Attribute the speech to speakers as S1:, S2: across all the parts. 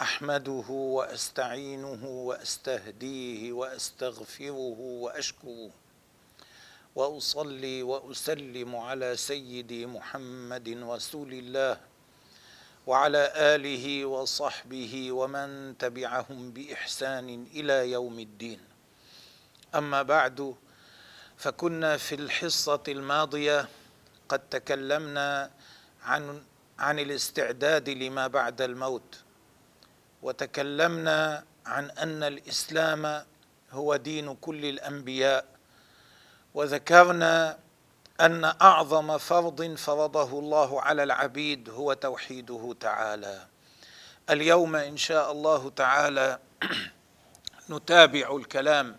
S1: أحمده وأستعينه وأستهديه وأستغفره وأشكره وأصلي وأسلم على سيدي محمد رسول الله وعلى آله وصحبه ومن تبعهم بإحسان إلى يوم الدين. أما بعد فكنا في الحصة الماضية قد تكلمنا عن عن الاستعداد لما بعد الموت. وتكلمنا عن أن الإسلام هو دين كل الأنبياء وذكرنا أن أعظم فرض فرضه الله على العبيد هو توحيده تعالى. اليوم إن شاء الله تعالى نتابع الكلام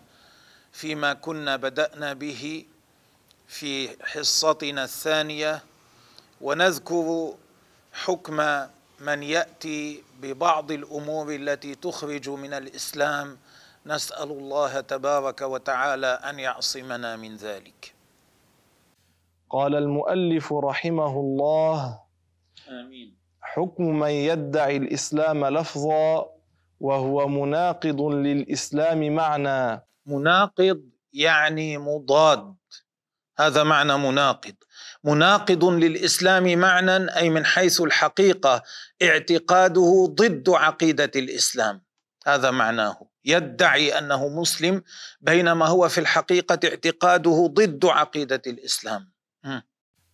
S1: فيما كنا بدأنا به في حصتنا الثانية ونذكر حكم من يأتي ببعض الأمور التي تخرج من الإسلام نسأل الله تبارك وتعالى أن يعصمنا من ذلك.
S2: قال المؤلف رحمه الله
S1: آمين.
S2: حكم من يدعي الإسلام لفظا وهو مناقض للإسلام معنى.
S1: مناقض يعني مضاد. هذا معنى مناقض. مناقض للإسلام معنى أي من حيث الحقيقة اعتقاده ضد عقيدة الإسلام. هذا معناه. يدعي أنه مسلم بينما هو في الحقيقة اعتقاده ضد عقيدة الإسلام. م.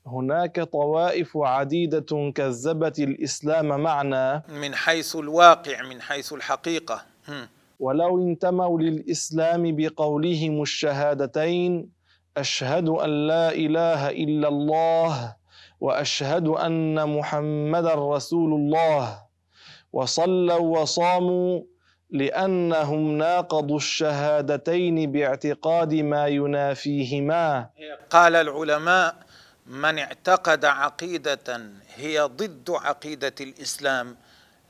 S2: هناك طوائف عديدة كذبت الإسلام معنى
S1: من حيث الواقع من حيث الحقيقة. م.
S2: ولو انتموا للإسلام بقولهم الشهادتين أشهد أن لا إله إلا الله وأشهد أن محمدا رسول الله. وصلوا وصاموا لأنهم ناقضوا الشهادتين باعتقاد ما ينافيهما.
S1: قال العلماء من اعتقد عقيدة هي ضد عقيدة الإسلام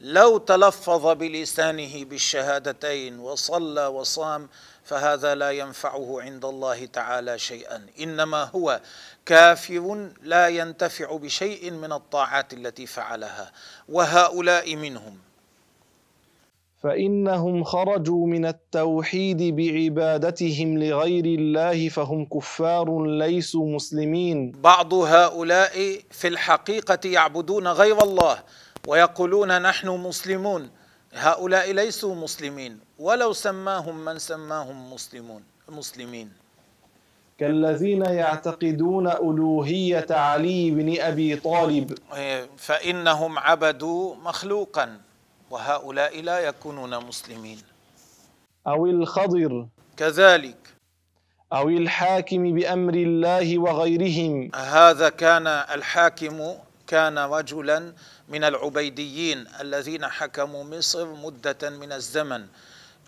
S1: لو تلفظ بلسانه بالشهادتين وصلى وصام فهذا لا ينفعه عند الله تعالى شيئا. إنما هو كافر لا ينتفع بشيء من الطاعات التي فعلها وهؤلاء منهم.
S2: فإنهم خرجوا من التوحيد بعبادتهم لغير الله فهم كفار ليسوا مسلمين.
S1: بعض هؤلاء في الحقيقة يعبدون غير الله ويقولون نحن مسلمون. هؤلاء ليسوا مسلمين ولو سماهم من سماهم مسلمون مسلمين.
S2: كالذين يعتقدون ألوهية علي بن أبي طالب.
S1: فإنهم عبدوا مخلوقا وهؤلاء لا يكونون مسلمين.
S2: أو الخضر.
S1: كذلك.
S2: أو الحاكم بأمر الله وغيرهم.
S1: هذا كان الحاكم كان رجلا من العبيديين الذين حكموا مصر مدة من الزمن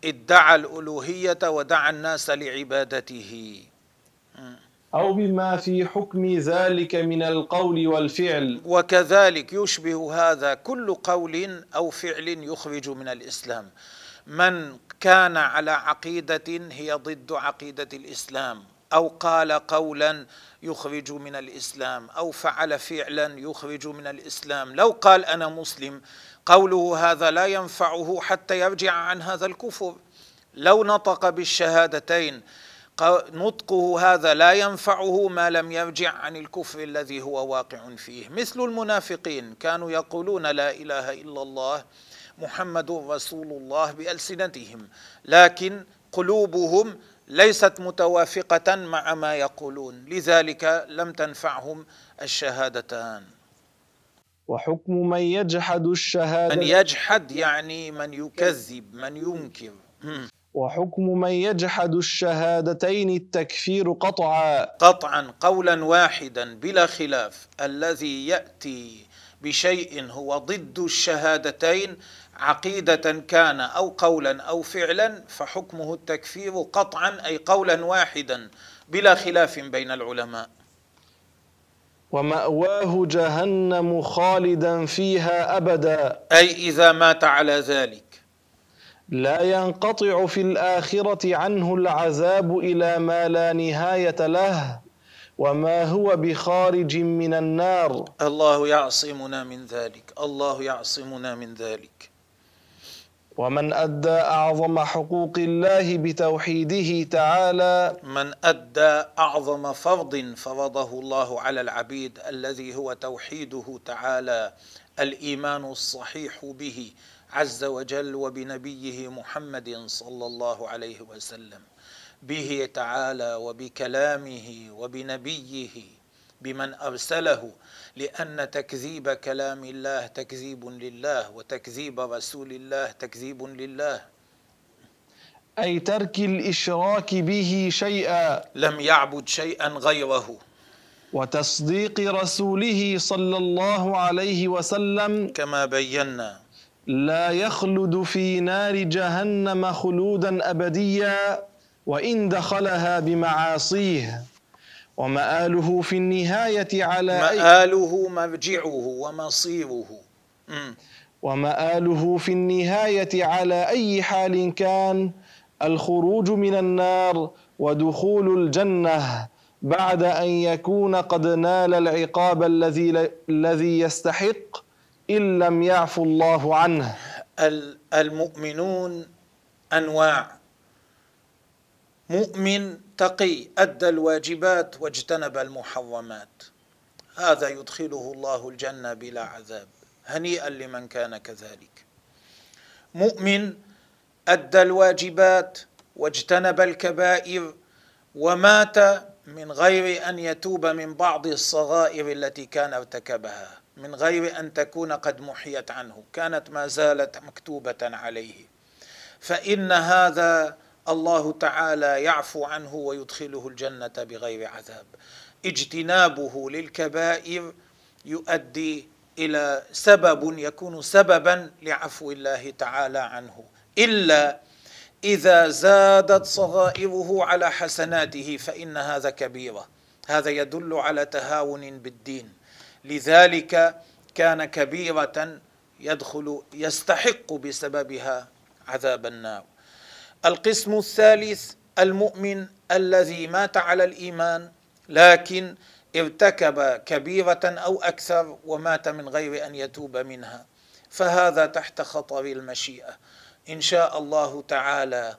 S1: ادعى الألوهية ودعا الناس لعبادته.
S2: أو بما في حكم ذلك من القول والفعل.
S1: وكذلك يشبه هذا كل قول أو فعل يخرج من الإسلام. من كان على عقيدة هي ضد عقيدة الإسلام. أو قال قولا يخرج من الإسلام أو فعل فعلا يخرج من الإسلام. لو قال أنا مسلم قوله هذا لا ينفعه حتى يرجع عن هذا الكفر. لو نطق بالشهادتين نطقه هذا لا ينفعه ما لم يرجع عن الكفر الذي هو واقع فيه. مثل المنافقين كانوا يقولون لا إله إلا الله محمد رسول الله بألسنتهم. لكن قلوبهم ليست متوافقة مع ما يقولون لذلك لم تنفعهم الشهادتان.
S2: وحكم من يجحد الشهادة
S1: من يجحد يعني من يكذب من ينكر.
S2: وحكم من يجحد الشهادتين التكفير قطعا.
S1: قطعا قولا واحدا بلا خلاف. الذي يأتي بشيء هو ضد الشهادتين عقيدة كان أو قولا أو فعلا فحكمه التكفير قطعا أي قولا واحدا بلا خلاف بين العلماء.
S2: ومأواه جهنم خالدا فيها أبدا.
S1: أي إذا مات على ذلك.
S2: لا ينقطع في الآخرة عنه العذاب إلى ما لا نهاية له وما هو بخارج من النار.
S1: الله يعصمنا من ذلك الله يعصمنا من ذلك.
S2: ومن أدى أعظم حقوق الله بتوحيده تعالى
S1: من أدى أعظم فرض فرضه الله على العبيد الذي هو توحيده تعالى الإيمان الصحيح به عز وجل وبنبيه محمد صلى الله عليه وسلم. به تعالى وبكلامه وبنبيه بمن أرسله لأن تكذيب كلام الله تكذيب لله وتكذيب رسول الله تكذيب لله.
S2: أي ترك الإشراك به شيئا.
S1: لم يعبد شيئا غيره.
S2: وتصديق رسوله صلى الله عليه وسلم.
S1: كما بينا.
S2: لا يخلد في نار جهنم خلودا أبديا وإن دخلها بمعاصيه. ومآله في النهاية على
S1: مآله مرجعه ومصيره.
S2: ومآله في النهاية على أي حال كان الخروج من النار ودخول الجنة بعد أن يكون قد نال العقاب الذي الذي يستحق إن لم يعفو الله عنه.
S1: ال- المؤمنون أنواع. مؤمن تقي أدى الواجبات واجتنب المحرمات. هذا يدخله الله الجنة بلا عذاب هنيئا لمن كان كذلك. مؤمن أدى الواجبات واجتنب الكبائر ومات من غير أن يتوب من بعض الصغائر التي كان ارتكبها من غير أن تكون قد محيت عنه كانت ما زالت مكتوبة عليه. فإن هذا الله تعالى يعفو عنه ويدخله الجنة بغير عذاب. اجتنابه للكبائر يؤدي إلى سبب يكون سببا لعفو الله تعالى عنه. إلا إذا زادت صغائره على حسناته فإن هذا كبيرة. هذا يدل على تهاون بالدين. لذلك كان كبيرة يدخل يستحق بسببها عذاب النار. القسم الثالث المؤمن الذي مات على الإيمان لكن ارتكب كبيرة أو أكثر ومات من غير أن يتوب منها. فهذا تحت خطر المشيئة. إن شاء الله تعالى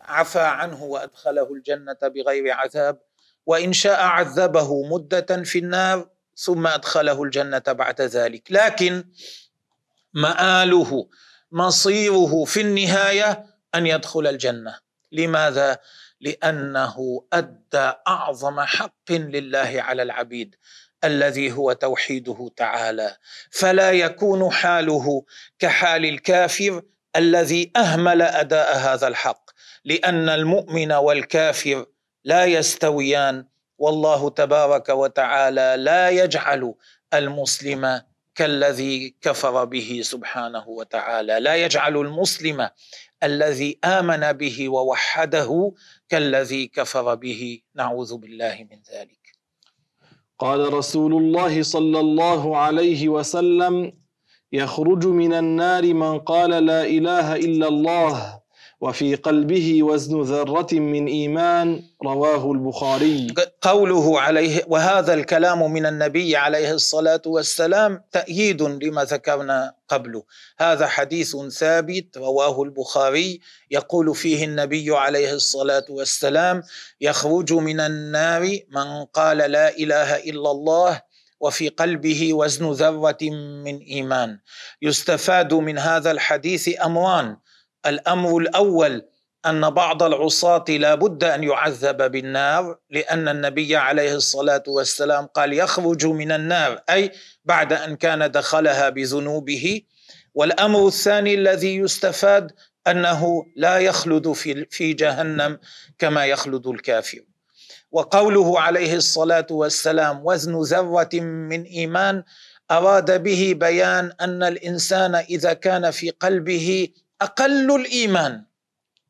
S1: عفى عنه وأدخله الجنة بغير عذاب وإن شاء عذبه مدة في النار ثم أدخله الجنة بعد ذلك. لكن مآله مصيره في النهاية أن يدخل الجنة. لماذا؟ لأنه أدى أعظم حق لله على العبيد الذي هو توحيده تعالى. فلا يكون حاله كحال الكافر الذي أهمل أداء هذا الحق. لأن المؤمن والكافر لا يستويان والله تبارك وتعالى لا يجعل المسلم كالذي كفر به سبحانه وتعالى. لا يجعل المسلم الذي آمن به ووحده كالذي كفر به. نعوذ بالله من ذلك.
S2: قال رسول الله صلى الله عليه وسلم يخرج من النار من قال لا إله إلا الله. وفي قلبه وزن ذرة من إيمان رواه البخاري.
S1: قوله عليه وهذا الكلام من النبي عليه الصلاة والسلام تأييد لما ذكرنا قبله. هذا حديث ثابت رواه البخاري. يقول فيه النبي عليه الصلاة والسلام يخرج من النار من قال لا إله إلا الله وفي قلبه وزن ذرة من إيمان. يستفاد من هذا الحديث أمران الأمر الأول أن بعض العصاة لا بد أن يعذب بالنار لأن النبي عليه الصلاة والسلام قال يخرج من النار أي بعد أن كان دخلها بذنوبه. والأمر الثاني الذي يستفاد أنه لا يخلد في في جهنم كما يخلد الكافر. وقوله عليه الصلاة والسلام وزن ذرة من إيمان أراد به بيان أن الإنسان إذا كان في قلبه أقل الإيمان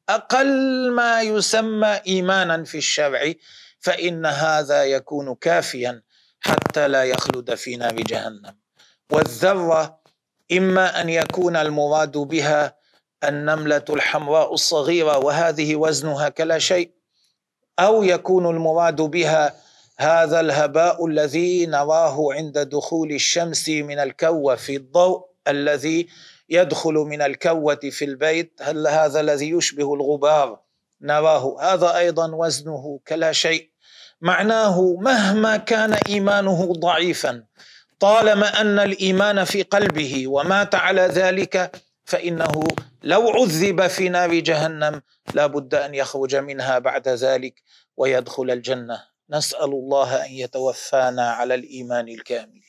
S1: أقل ما يسمى إيمانا في الشرع فإن هذا يكون كافيا حتى لا يخلد في نار جهنم والذرة إما أن يكون المراد بها النملة الحمراء الصغيرة وهذه وزنها كلا شيء أو يكون المراد بها هذا الهباء الذي نراه عند دخول الشمس من الكوه في الضوء الذي يدخل من الكوة في البيت هل هذا الذي يشبه الغبار؟ نراه. هذا أيضا وزنه كلا شيء. معناه مهما كان إيمانه ضعيفا طالما أن الإيمان في قلبه ومات على ذلك فإنه لو عذب في نار جهنم لا بد أن يخرج منها بعد ذلك ويدخل الجنة. نسأل الله أن يتوفانا على الإيمان الكامل.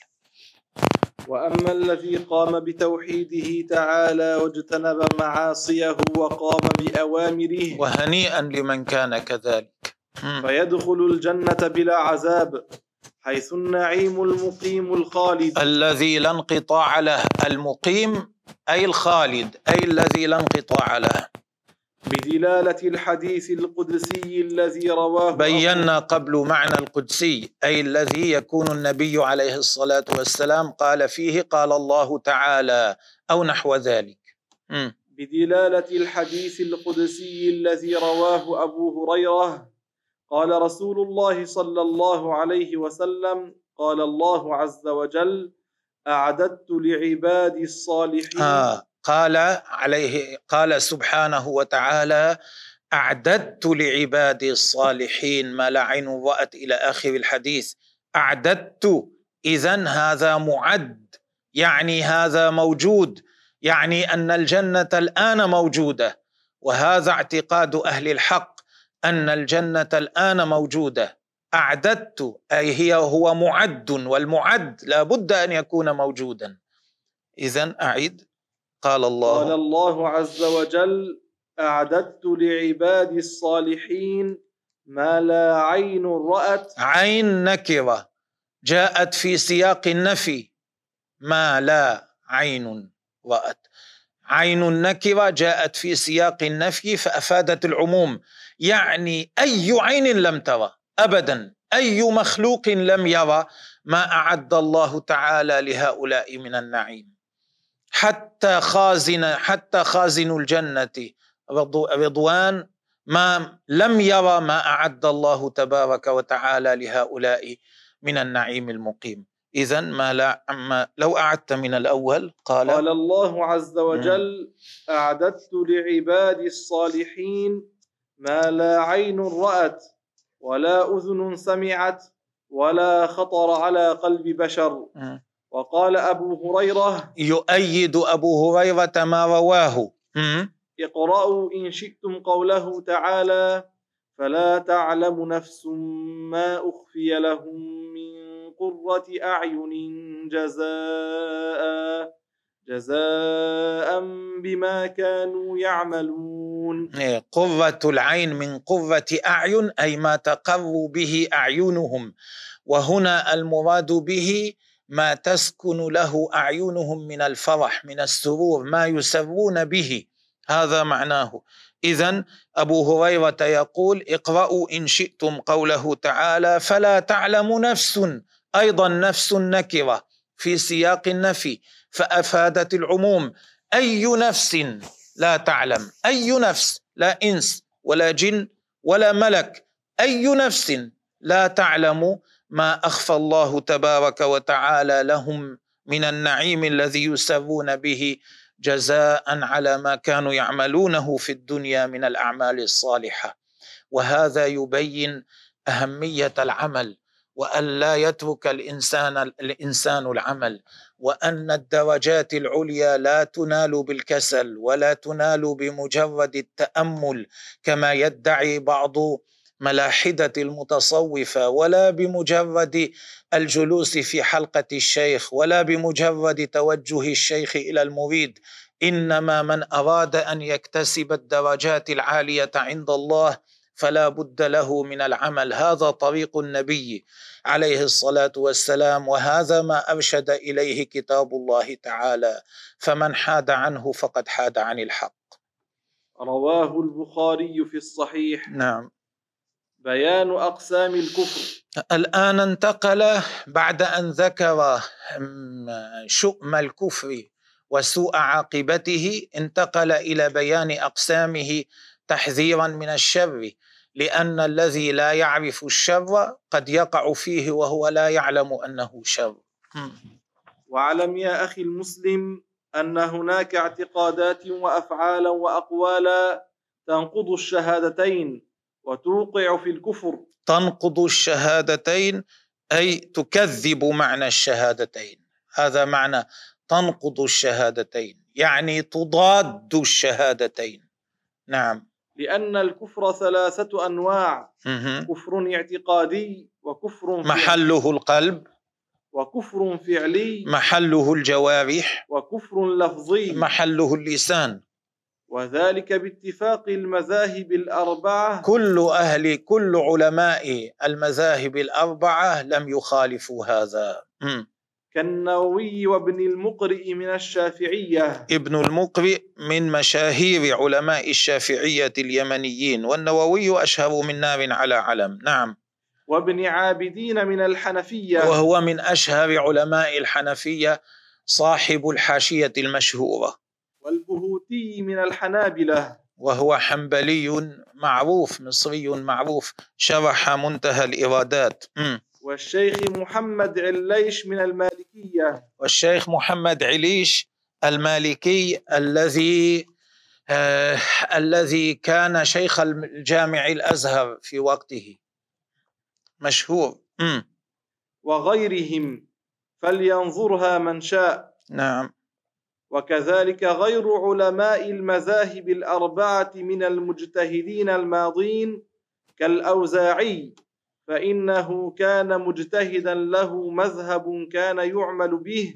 S2: وأما الذي قام بتوحيده تعالى واجتنب معاصيه وقام بأوامره
S1: وهنيئا لمن كان كذلك.
S2: فيدخل الجنة بلا عذاب حيث النعيم المقيم الخالد.
S1: الذي لا انقطاع له المقيم أي الخالد أي الذي لا انقطاع له.
S2: بدلالة الحديث القدسي الذي رواه
S1: بينا قبل معنى القدسي أي الذي يكون النبي عليه الصلاة والسلام قال فيه قال الله تعالى أو نحو ذلك. م.
S2: بدلالة الحديث القدسي الذي رواه أبو هريرة قال رسول الله صلى الله عليه وسلم قال الله عز وجل أعددت لعبادي الصالحين.
S1: آه. قال عليه قال سبحانه وتعالى أعددت لعبادي الصالحين ما لا عين رأت إلى آخر الحديث. أعددت اذا هذا معد يعني هذا موجود يعني أن الجنة الآن موجودة. وهذا اعتقاد أهل الحق أن الجنة الآن موجودة. أعددت أي هي هو معد والمعد لا بد أن يكون موجودا. اذا اعد قال الله.
S2: قال الله عز وجل أعددت لعبادي الصالحين ما لا عين رأت.
S1: عين نكرة جاءت في سياق النفي ما لا عين رأت. عين النكرة جاءت في سياق النفي فأفادت العموم. يعني أي عين لم ترى أبدا أي مخلوق لم يرى ما أعد الله تعالى لهؤلاء من النعيم. حتى خازن حتى خازن الجنة. رضوان ما لم يرى ما أعد الله تبارك وتعالى لهؤلاء من النعيم المقيم. إذا ما لا ما لو أعدت من الأول قال
S2: قال الله عز وجل أعددت لعبادي الصالحين ما لا عين رأت ولا أذن سمعت ولا خطر على قلب بشر. وقال أبو هريرة
S1: يؤيد أبو هريرة ما رواه.
S2: اقرأوا إن شئتم قوله تعالى فلا تعلم نفس ما أخفي لهم من قرة أعين جزاء جزاء بما كانوا يعملون.
S1: إيه، قرة العين من قرة أعين أي ما تقر به أعينهم. وهنا المراد به ما تسكن له أعينهم من الفرح من السرور ما يسرون به. هذا معناه. اذا أبو هريرة يقول اقرأوا إن شئتم قوله تعالى فلا تعلم نفس أيضا نفس نكرة في سياق النفي. فأفادت العموم أي نفس لا تعلم أي نفس لا إنس ولا جن ولا ملك أي نفس لا تعلم ما أخفى الله تبارك وتعالى لهم من النعيم الذي يسرون به جزاء على ما كانوا يعملونه في الدنيا من الأعمال الصالحة. وهذا يبين أهمية العمل وأن لا يترك الانسان الإنسان العمل وأن الدرجات العليا لا تنال بالكسل ولا تنال بمجرد التأمل كما يدعي بعض ملاحدة المتصوفة ولا بمجرد الجلوس في حلقة الشيخ ولا بمجرد توجه الشيخ إلى المريد. إنما من أراد أن يكتسب الدرجات العالية عند الله فلا بد له من العمل. هذا طريق النبي عليه الصلاة والسلام وهذا ما أرشد إليه كتاب الله تعالى. فمن حاد عنه فقد حاد عن الحق.
S2: رواه البخاري في الصحيح.
S1: نعم.
S2: بيان أقسام الكفر.
S1: الآن انتقل بعد أن ذكر شؤم الكفر وسوء عاقبته انتقل إلى بيان أقسامه تحذيرا من الشر لأن الذي لا يعرف الشر قد يقع فيه وهو لا يعلم أنه شر.
S2: واعلم يا أخي المسلم أن هناك اعتقادات وافعالا واقوالا تنقض الشهادتين وتوقع في الكفر.
S1: تنقض الشهادتين أي تكذب معنى الشهادتين. هذا معنى تنقض الشهادتين يعني تضاد الشهادتين. نعم.
S2: لأن الكفر ثلاثة أنواع. كفر اعتقادي وكفر
S1: محله القلب.
S2: وكفر فعلي.
S1: محله الجوارح.
S2: وكفر لفظي.
S1: محله اللسان.
S2: وذلك باتفاق المذاهب الأربعة.
S1: كل أهل كل علماء المذاهب الأربعة لم يخالفوا هذا. م.
S2: كالنووي وابن المقرئ من الشافعية.
S1: ابن المقرئ من مشاهير علماء الشافعية اليمنيين والنووي أشهر من نار على علم. نعم.
S2: وابن عابدين من الحنفية.
S1: وهو من أشهر علماء الحنفية صاحب الحاشية المشهورة.
S2: والبهوتي من الحنابلة.
S1: وهو حنبلي معروف مصري معروف شرح منتهى الإرادات. م.
S2: والشيخ محمد عليش من المالكية.
S1: والشيخ محمد عليش المالكي الذي آه الذي كان شيخ الجامع الأزهر في وقته. مشهور. م.
S2: وغيرهم. فلينظرها من شاء.
S1: نعم.
S2: وكذلك غير علماء المذاهب الأربعة من المجتهدين الماضين كالأوزاعي فإنه كان مجتهدا له مذهب كان يعمل به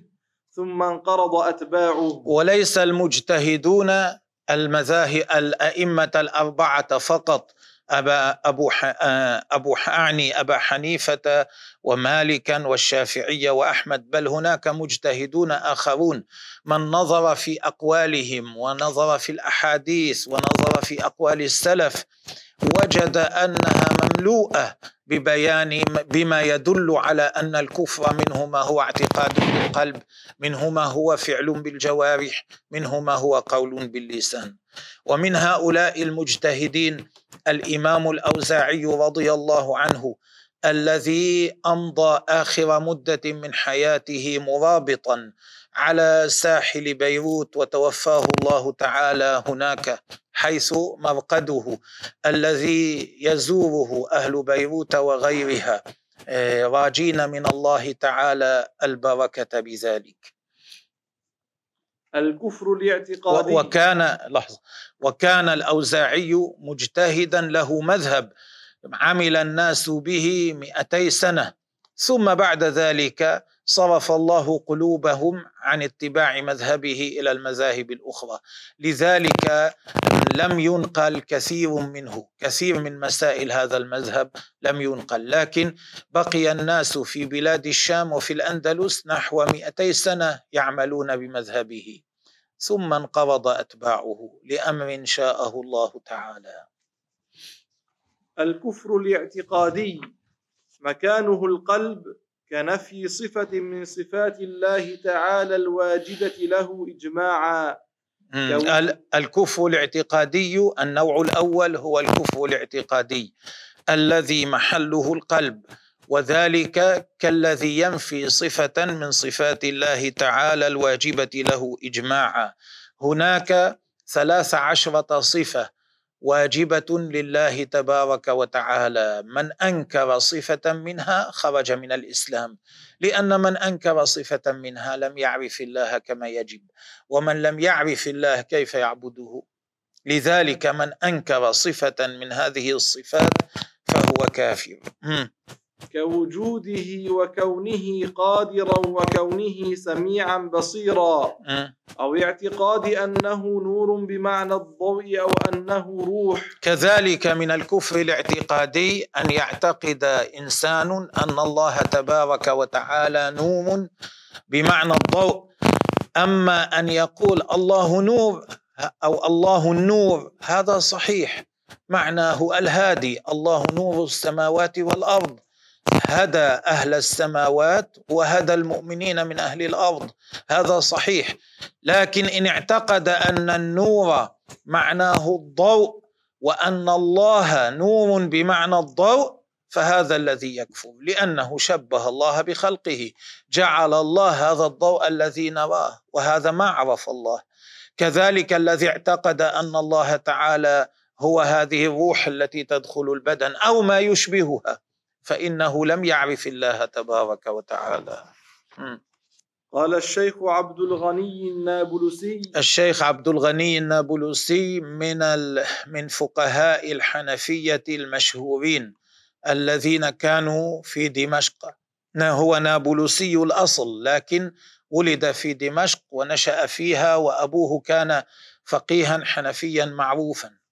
S2: ثم انقرض أتباعه.
S1: وليس المجتهدون المذاهب الأئمة الأربعة فقط أبا أبو أبو أعني أبا حنيفة ومالكا والشافعية وأحمد بل هناك مجتهدون آخرون. من نظر في أقوالهم ونظر في الأحاديث ونظر في أقوال السلف وجد أنها مملوءة ببيان بما يدل على أن الكفر منه ما هو اعتقاد بالقلب منه ما هو فعل بالجوارح منه ما هو قول باللسان. ومن هؤلاء المجتهدين الإمام الأوزاعي رضي الله عنه الذي أمضى آخر مدة من حياته مرابطا على ساحل بيروت وتوفاه الله تعالى هناك. حيث مرقده الذي يزوره أهل بيروت وغيرها آه، راجين من الله تعالى البركة بذلك.
S2: الكفر الاعتقادي
S1: وكان لحظة وكان الأوزاعي مجتهدا له مذهب عمل الناس به مئتي سنة. ثم بعد ذلك صرف الله قلوبهم عن اتباع مذهبه إلى المذاهب الأخرى. لذلك لم ينقل كثير منه كثير من مسائل هذا المذهب لم ينقل. لكن بقي الناس في بلاد الشام وفي الأندلس نحو 200 سنة يعملون بمذهبه. ثم انقرض أتباعه لأمر شاءه الله تعالى.
S2: الكفر الاعتقادي مكانه القلب كنفي صفة من صفات الله تعالى الواجبة له إجماعا.
S1: الكفر الاعتقادي النوع الأول هو الكفر الاعتقادي الذي محله القلب وذلك كالذي ينفي صفة من صفات الله تعالى الواجبة له إجماعا. هناك ثلاث عشرة صفة واجبة لله تبارك وتعالى. من أنكر صفة منها خرج من الإسلام. لأن من أنكر صفة منها لم يعرف الله كما يجب ومن لم يعرف الله كيف يعبده. لذلك من أنكر صفة من هذه الصفات فهو كافر.
S2: كوجوده وكونه قادرا وكونه سميعا بصيرا.
S1: مم.
S2: أو اعتقاد أنه نور بمعنى الضوء أو أنه روح.
S1: كذلك من الكفر الاعتقادي أن يعتقد إنسان أن الله تبارك وتعالى نور بمعنى الضوء. أما أن يقول الله نور أو الله النور هذا صحيح. معناه الهادي الله نور السماوات والأرض. هدى أهل السماوات وهدى المؤمنين من أهل الأرض. هذا صحيح. لكن إن اعتقد أن النور معناه الضوء وأن الله نور بمعنى الضوء فهذا الذي يكفر لأنه شبه الله بخلقه. جعل الله هذا الضوء الذي نراه وهذا ما عرف الله. كذلك الذي اعتقد أن الله تعالى هو هذه الروح التي تدخل البدن أو ما يشبهها. فإنه لم يعرف الله تبارك وتعالى. م.
S2: قال الشيخ عبد الغني النابلسي.
S1: الشيخ عبد الغني النابلسي من ال... من فقهاء الحنفية المشهورين الذين كانوا في دمشق. هو نابلسي الأصل لكن ولد في دمشق ونشأ فيها وأبوه كان فقيها حنفيا معروفا.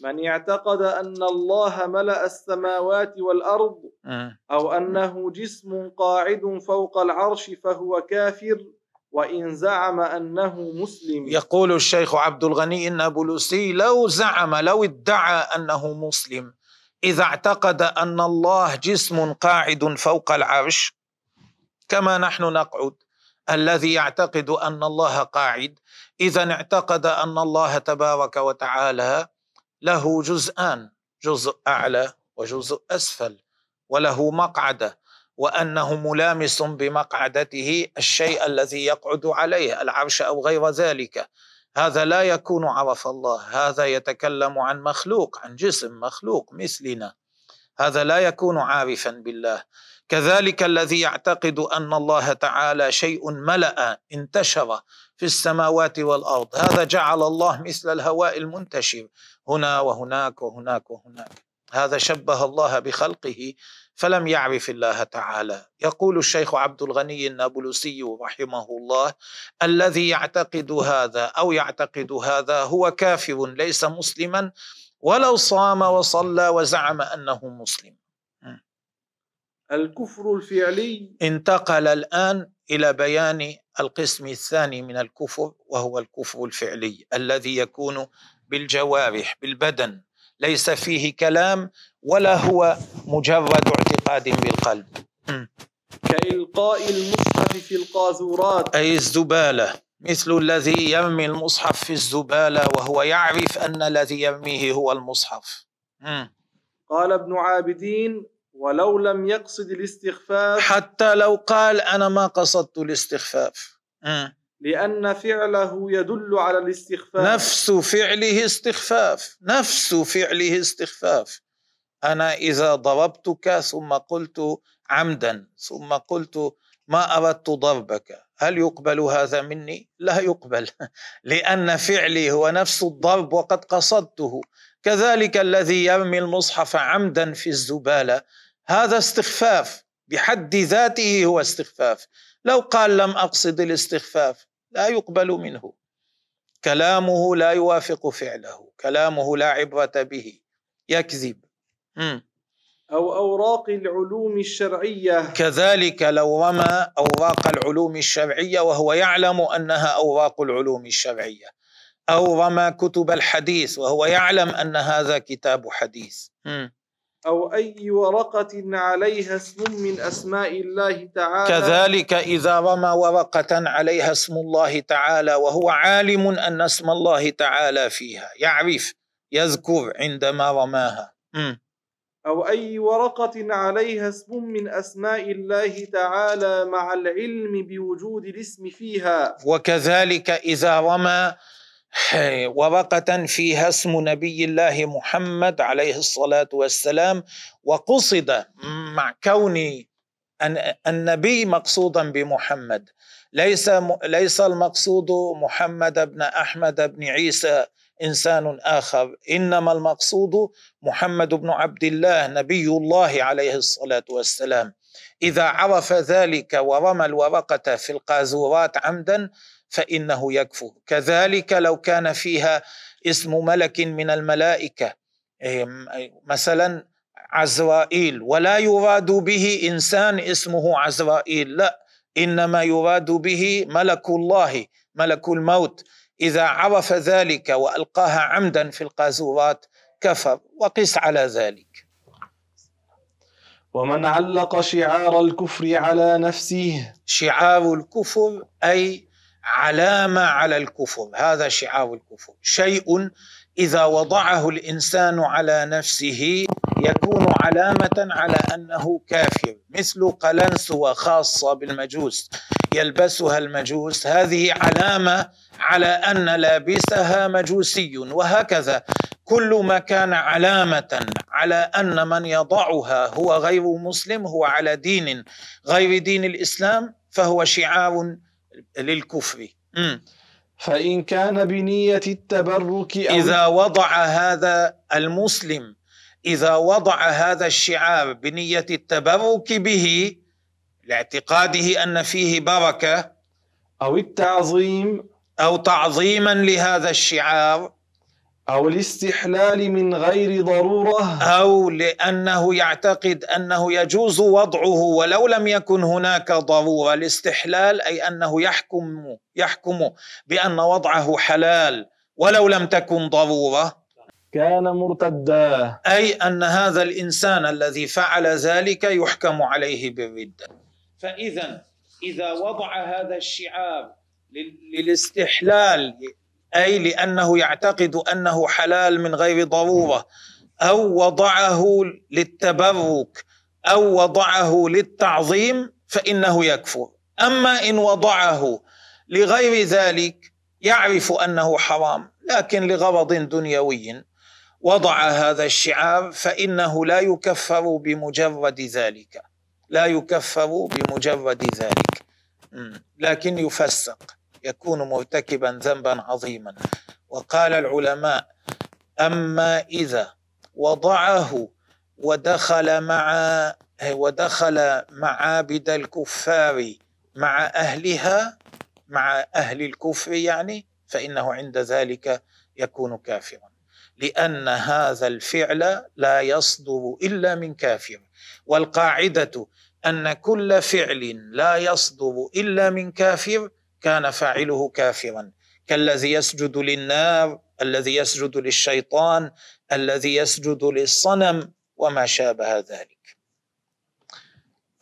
S2: من اعتقد أن الله ملأ السماوات والأرض
S1: م.
S2: أو أنه جسم قاعد فوق العرش فهو كافر وإن زعم أنه مسلم
S1: يقول الشيخ عبد الغني النابلسي لو زعم لو ادعى أنه مسلم إذا اعتقد أن الله جسم قاعد فوق العرش كما نحن نقعد الذي يعتقد أن الله قاعد إذا اعتقد أن الله تبارك وتعالى له جزءان جزء أعلى وجزء أسفل وله مقعده وأنه ملامس بمقعدته الشيء الذي يقعد عليه العرش أو غير ذلك. هذا لا يكون عرف الله هذا يتكلم عن مخلوق عن جسم مخلوق مثلنا. هذا لا يكون عارفا بالله. كذلك الذي يعتقد أن الله تعالى شيء ملأ انتشر في السماوات والأرض. هذا جعل الله مثل الهواء المنتشر هنا وهناك وهناك وهناك. هذا شبه الله بخلقه فلم يعرف الله تعالى. يقول الشيخ عبد الغني النابلسي رحمه الله الذي يعتقد هذا أو يعتقد هذا هو كافر ليس مسلما ولو صام وصلى وزعم أنه مسلم.
S2: الكفر الفعلي.
S1: انتقل الآن إلى بيان القسم الثاني من الكفر وهو الكفر الفعلي الذي يكون بالجوارح بالبدن. ليس فيه كلام ولا هو مجرد اعتقاد بالقلب.
S2: كإلقاء المصحف في القاذورات.
S1: أي الزبالة. مثل الذي يرمي المصحف في الزبالة وهو يعرف أن الذي يرميه هو المصحف.
S2: قال ابن عابدين ولو لم يقصد الاستخفاف.
S1: حتى لو قال أنا ما قصدت الاستخفاف. م.
S2: لأن فعله يدل على الاستخفاف.
S1: نفس فعله استخفاف. نفس فعله استخفاف. أنا إذا ضربتك ثم قلت عمدا ثم قلت ما أردت ضربك هل يقبل هذا مني؟ لا يقبل. لأن فعلي هو نفس الضرب وقد قصدته. كذلك الذي يرمي المصحف عمدا في الزبالة هذا استخفاف. بحد ذاته هو استخفاف. لو قال لم أقصد الاستخفاف لا يقبل منه. كلامه لا يوافق فعله. كلامه لا عبرة به. يكذب. مم.
S2: أو أوراق العلوم الشرعية.
S1: كذلك لو رمى أوراق العلوم الشرعية وهو يعلم أنها أوراق العلوم الشرعية. أو رمى كتب الحديث وهو يعلم أن هذا كتاب حديث. مم.
S2: أو أي ورقة عليها اسم من أسماء الله تعالى.
S1: كذلك إذا رمى ورقة عليها اسم الله تعالى وهو عالم أن اسم الله تعالى فيها. يعرف يذكر عندما رماها. مم.
S2: أو أي ورقة عليها اسم من أسماء الله تعالى مع العلم بوجود الاسم فيها.
S1: وكذلك إذا رمى ورقه فيها اسم نبي الله محمد عليه الصلاة والسلام وقصد مع كون النبي مقصودا بمحمد. ليس ليس المقصود محمد بن أحمد بن عيسى إنسان آخر إنما المقصود محمد بن عبد الله نبي الله عليه الصلاة والسلام. إذا عرف ذلك ورمى الورقة في القاذورات عمدا فإنه يكفر كذلك لو كان فيها اسم ملك من الملائكة مثلا عزرائيل ولا يراد به إنسان اسمه عزرائيل لا إنما يراد به ملك الله ملك الموت. إذا عرف ذلك والقاها عمدا في القاذورات كفر وقس على ذلك.
S2: ومن علق شعار الكفر على نفسه
S1: شعار الكفر أي علامة على الكفر هذا شعار الكفر. شيء إذا وضعه الإنسان على نفسه يكون علامة على أنه كافر. مثل قلنسوه خاصه بالمجوس يلبسها المجوس. هذه علامة على أن لابسها مجوسي وهكذا. كل ما كان علامة على أن من يضعها هو غير مسلم هو على دين غير دين الإسلام فهو شعار للكفر.
S2: فإن كان بنية التبرك أو
S1: إذا وضع هذا المسلم إذا وضع هذا الشعار بنية التبرك به لاعتقاده أن فيه بركة
S2: أو التعظيم
S1: أو تعظيما لهذا الشعار
S2: أو الاستحلال من غير ضرورة.
S1: أو لأنه يعتقد أنه يجوز وضعه ولو لم يكن هناك ضرورة. الاستحلال أي أنه يحكم يحكم بأن وضعه حلال ولو لم تكن ضرورة.
S2: كان مرتدا.
S1: أي أن هذا الإنسان الذي فعل ذلك يحكم عليه بالردة. فإذا إذا وضع هذا الشعار للاستحلال أي لأنه يعتقد أنه حلال من غير ضرورة أو وضعه للتبرك أو وضعه للتعظيم فإنه يكفر. أما إن وضعه لغير ذلك يعرف أنه حرام لكن لغرض دنيوي وضع هذا الشعار فإنه لا يكفر بمجرد ذلك. لا يكفر بمجرد ذلك. لكن يفسق. يكون مرتكبا ذنبا عظيما. وقال العلماء أما إذا وضعه ودخل مع ودخل معابد الكفار مع أهلها مع أهل الكفر يعني فإنه عند ذلك يكون كافرا. لأن هذا الفعل لا يصدر إلا من كافر. والقاعدة أن كل فعل لا يصدر إلا من كافر كان فاعله كافرا. كالذي يسجد للنار الذي يسجد للشيطان الذي يسجد للصنم وما شابه ذلك.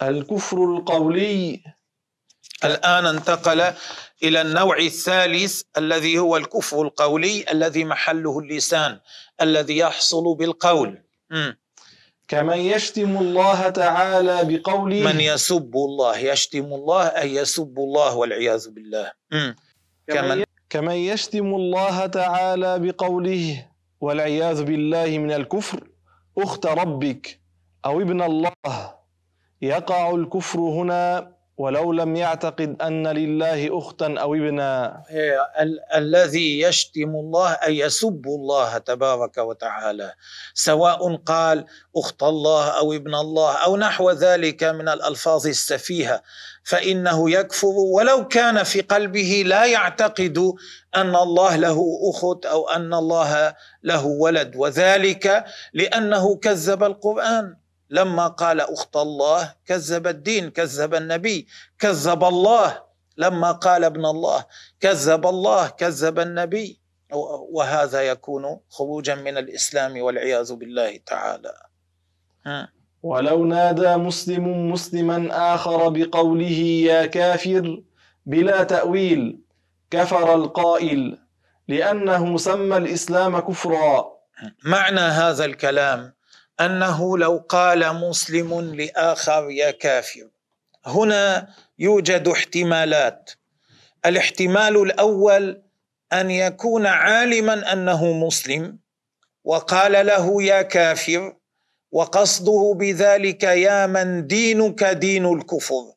S2: الكفر القولي.
S1: الآن انتقل إلى النوع الثالث الذي هو الكفر القولي الذي محله اللسان الذي يحصل بالقول. م.
S2: كمن يشتم الله تعالى بقوله
S1: من يسب الله يشتم الله أي يسب الله والعياذ بالله.
S2: كمن؟ كمن يشتم الله تعالى بقوله والعياذ بالله من الكفر أخت ربك أو ابن الله يقع الكفر هنا ولو لم يعتقد أن لله أختا أو ابنا.
S1: ال- الذي يشتم الله أي يسب الله تبارك وتعالى سواء قال أخت الله أو ابن الله أو نحو ذلك من الألفاظ السفيهة فإنه يكفر ولو كان في قلبه لا يعتقد أن الله له أخت أو أن الله له ولد وذلك لأنه كذب القرآن. لما قال أخت الله كذب الدين كذب النبي كذب الله. لما قال ابن الله كذب الله كذب النبي. وهذا يكون خروجا من الإسلام والعياذ بالله تعالى.
S2: ولو نادى مسلم مسلما آخر بقوله يا كافر بلا تأويل كفر القائل لأنه سمى الإسلام كفرا.
S1: معنى هذا الكلام أنه لو قال مسلم لآخر يا كافر. هنا يوجد احتمالات. الاحتمال الأول أن يكون عالما أنه مسلم وقال له يا كافر وقصده بذلك يا من دينك دين الكفر.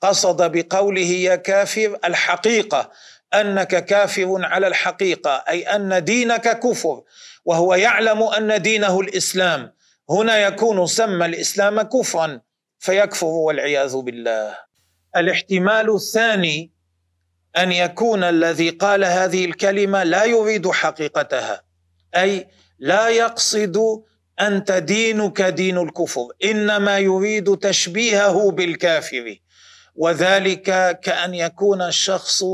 S1: قصد بقوله يا كافر الحقيقة أنك كافر على الحقيقة أي أن دينك كفر وهو يعلم أن دينه الإسلام. هنا يكون سمى الإسلام كفرا فيكفر والعياذ بالله. الاحتمال الثاني أن يكون الذي قال هذه الكلمة لا يريد حقيقتها أي لا يقصد أنت دينك دين الكفر إنما يريد تشبيهه بالكافر. وذلك كأن يكون الشخص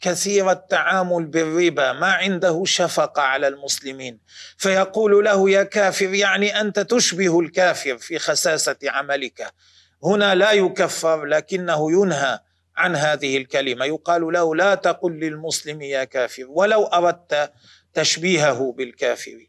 S1: كثير التعامل بالربا ما عنده شفقة على المسلمين. فيقول له يا كافر يعني أنت تشبه الكافر في خساسة عملك. هنا لا يكفر لكنه ينهى عن هذه الكلمة. يقال له لا تقل للمسلم يا كافر ولو أردت تشبيهه بالكافر.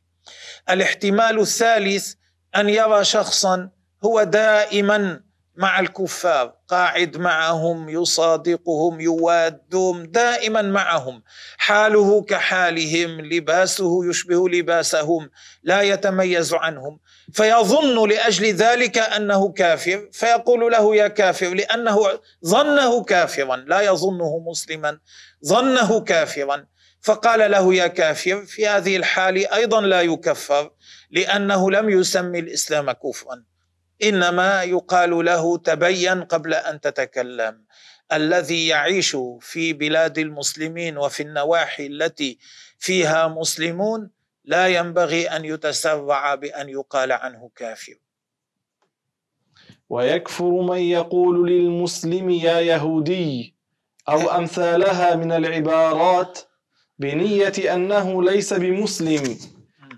S1: الاحتمال الثالث أن يرى شخصا هو دائما مع الكفار قاعد معهم يصادقهم يوادهم دائما معهم. حاله كحالهم لباسه يشبه لباسهم لا يتميز عنهم. فيظن لأجل ذلك أنه كافر فيقول له يا كافر لأنه ظنه كافرا لا يظنه مسلما ظنه كافرا. فقال له يا كافر في هذه الحال أيضا لا يكفر لأنه لم يسمي الإسلام كفرا. إنما يقال له تبين قبل أن تتكلم. الذي يعيش في بلاد المسلمين وفي النواحي التي فيها مسلمون لا ينبغي أن يتسرع بأن يقال عنه كافر.
S2: ويكفر من يقول للمسلم يا يهودي أو أمثالها من العبارات بنية أنه ليس بمسلم.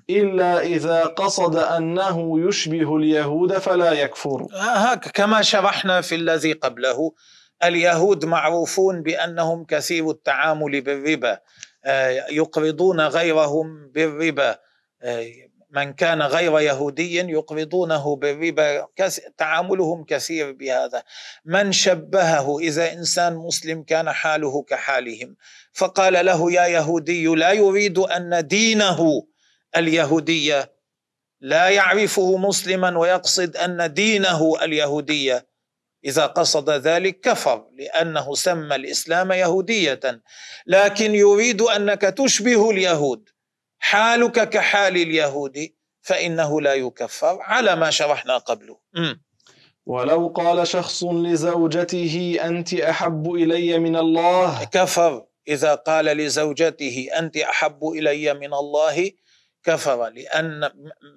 S2: إلا إذا قصد أنه يشبه اليهود فلا يكفر.
S1: هك كما شرحنا في الذي قبله اليهود معروفون بأنهم كثير التعامل بالربا آه، يقرضون غيرهم بالربا آه، من كان غير يهودي يقرضونه بالربا تعاملهم كثير بهذا. من شبهه إذا إنسان مسلم كان حاله كحالهم. فقال له يا يهودي لا يريد أن دينه اليهودية. لا يعرفه مسلما ويقصد أن دينه اليهودية. إذا قصد ذلك كفر لأنه سمى الإسلام يهودية. لكن يريد أنك تشبه اليهود. حالك كحال اليهود فإنه لا يكفر على ما شرحنا قبله.
S2: ولو قال شخص لزوجته أنت أحب إلي من الله.
S1: كفر. إذا قال لزوجته أنت أحب إلي من الله كفر لأن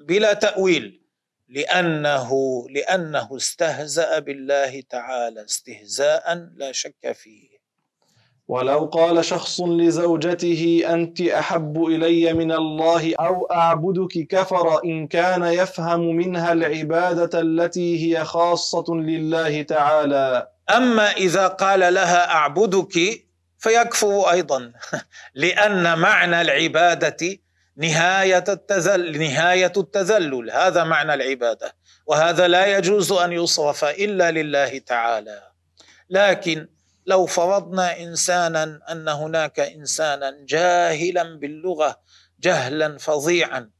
S1: بلا تأويل لأنه لأنه استهزأ بالله تعالى استهزاء لا شك فيه.
S2: ولو قال شخص لزوجته أنت أحب إلي من الله أو أعبدك كفر إن كان يفهم منها العبادة التي هي خاصة لله تعالى.
S1: أما إذا قال لها أعبدك فيكفر أيضا لأن معنى العبادة نهاية التذل نهاية التذلل هذا معنى العبادة. وهذا لا يجوز أن يصرف إلا لله تعالى. لكن لو فرضنا إنسانا أن هناك إنسانا جاهلا باللغة جهلا فظيعا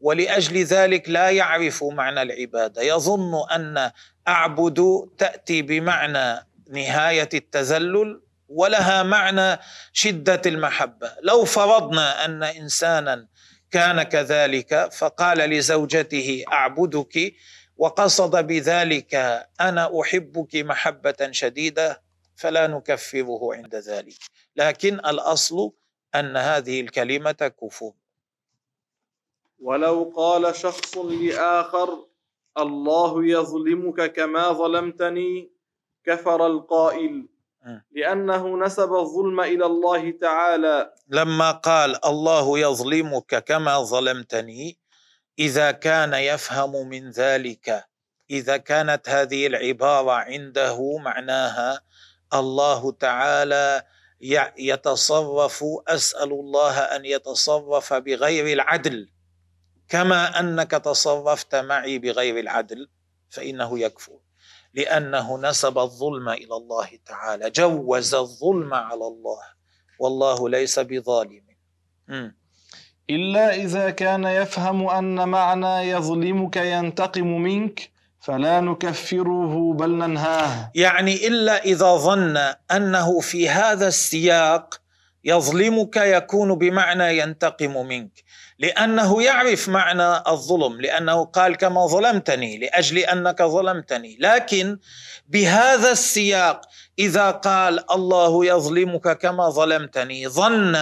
S1: ولأجل ذلك لا يعرف معنى العبادة يظن أن أعبد تأتي بمعنى نهاية التذلل ولها معنى شدة المحبة. لو فرضنا أن إنسانا كان كذلك فقال لزوجته أعبدك. وقصد بذلك أنا أحبك محبة شديدة فلا نكفره عند ذلك. لكن الأصل أن هذه الكلمة كفر.
S2: ولو قال شخص لآخر الله يظلمك كما ظلمتني كفر القائل. لأنه نسب الظلم إلى الله تعالى.
S1: لما قال الله يظلمك كما ظلمتني إذا كان يفهم من ذلك إذا كانت هذه العبارة عنده معناها الله تعالى يتصرف أسأل الله أن يتصرف بغير العدل. كما أنك تصرفت معي بغير العدل فإنه يكفر. لأنه نسب الظلم إلى الله تعالى جوز الظلم على الله. والله ليس بظالم.
S2: إلا إذا كان يفهم أن معنى يظلمك ينتقم منك فلا نكفره بل ننهاه.
S1: يعني إلا إذا ظن أنه في هذا السياق يظلمك يكون بمعنى ينتقم منك. لأنه يعرف معنى الظلم لأنه قال كما ظلمتني لأجل أنك ظلمتني. لكن بهذا السياق إذا قال الله يظلمك كما ظلمتني ظن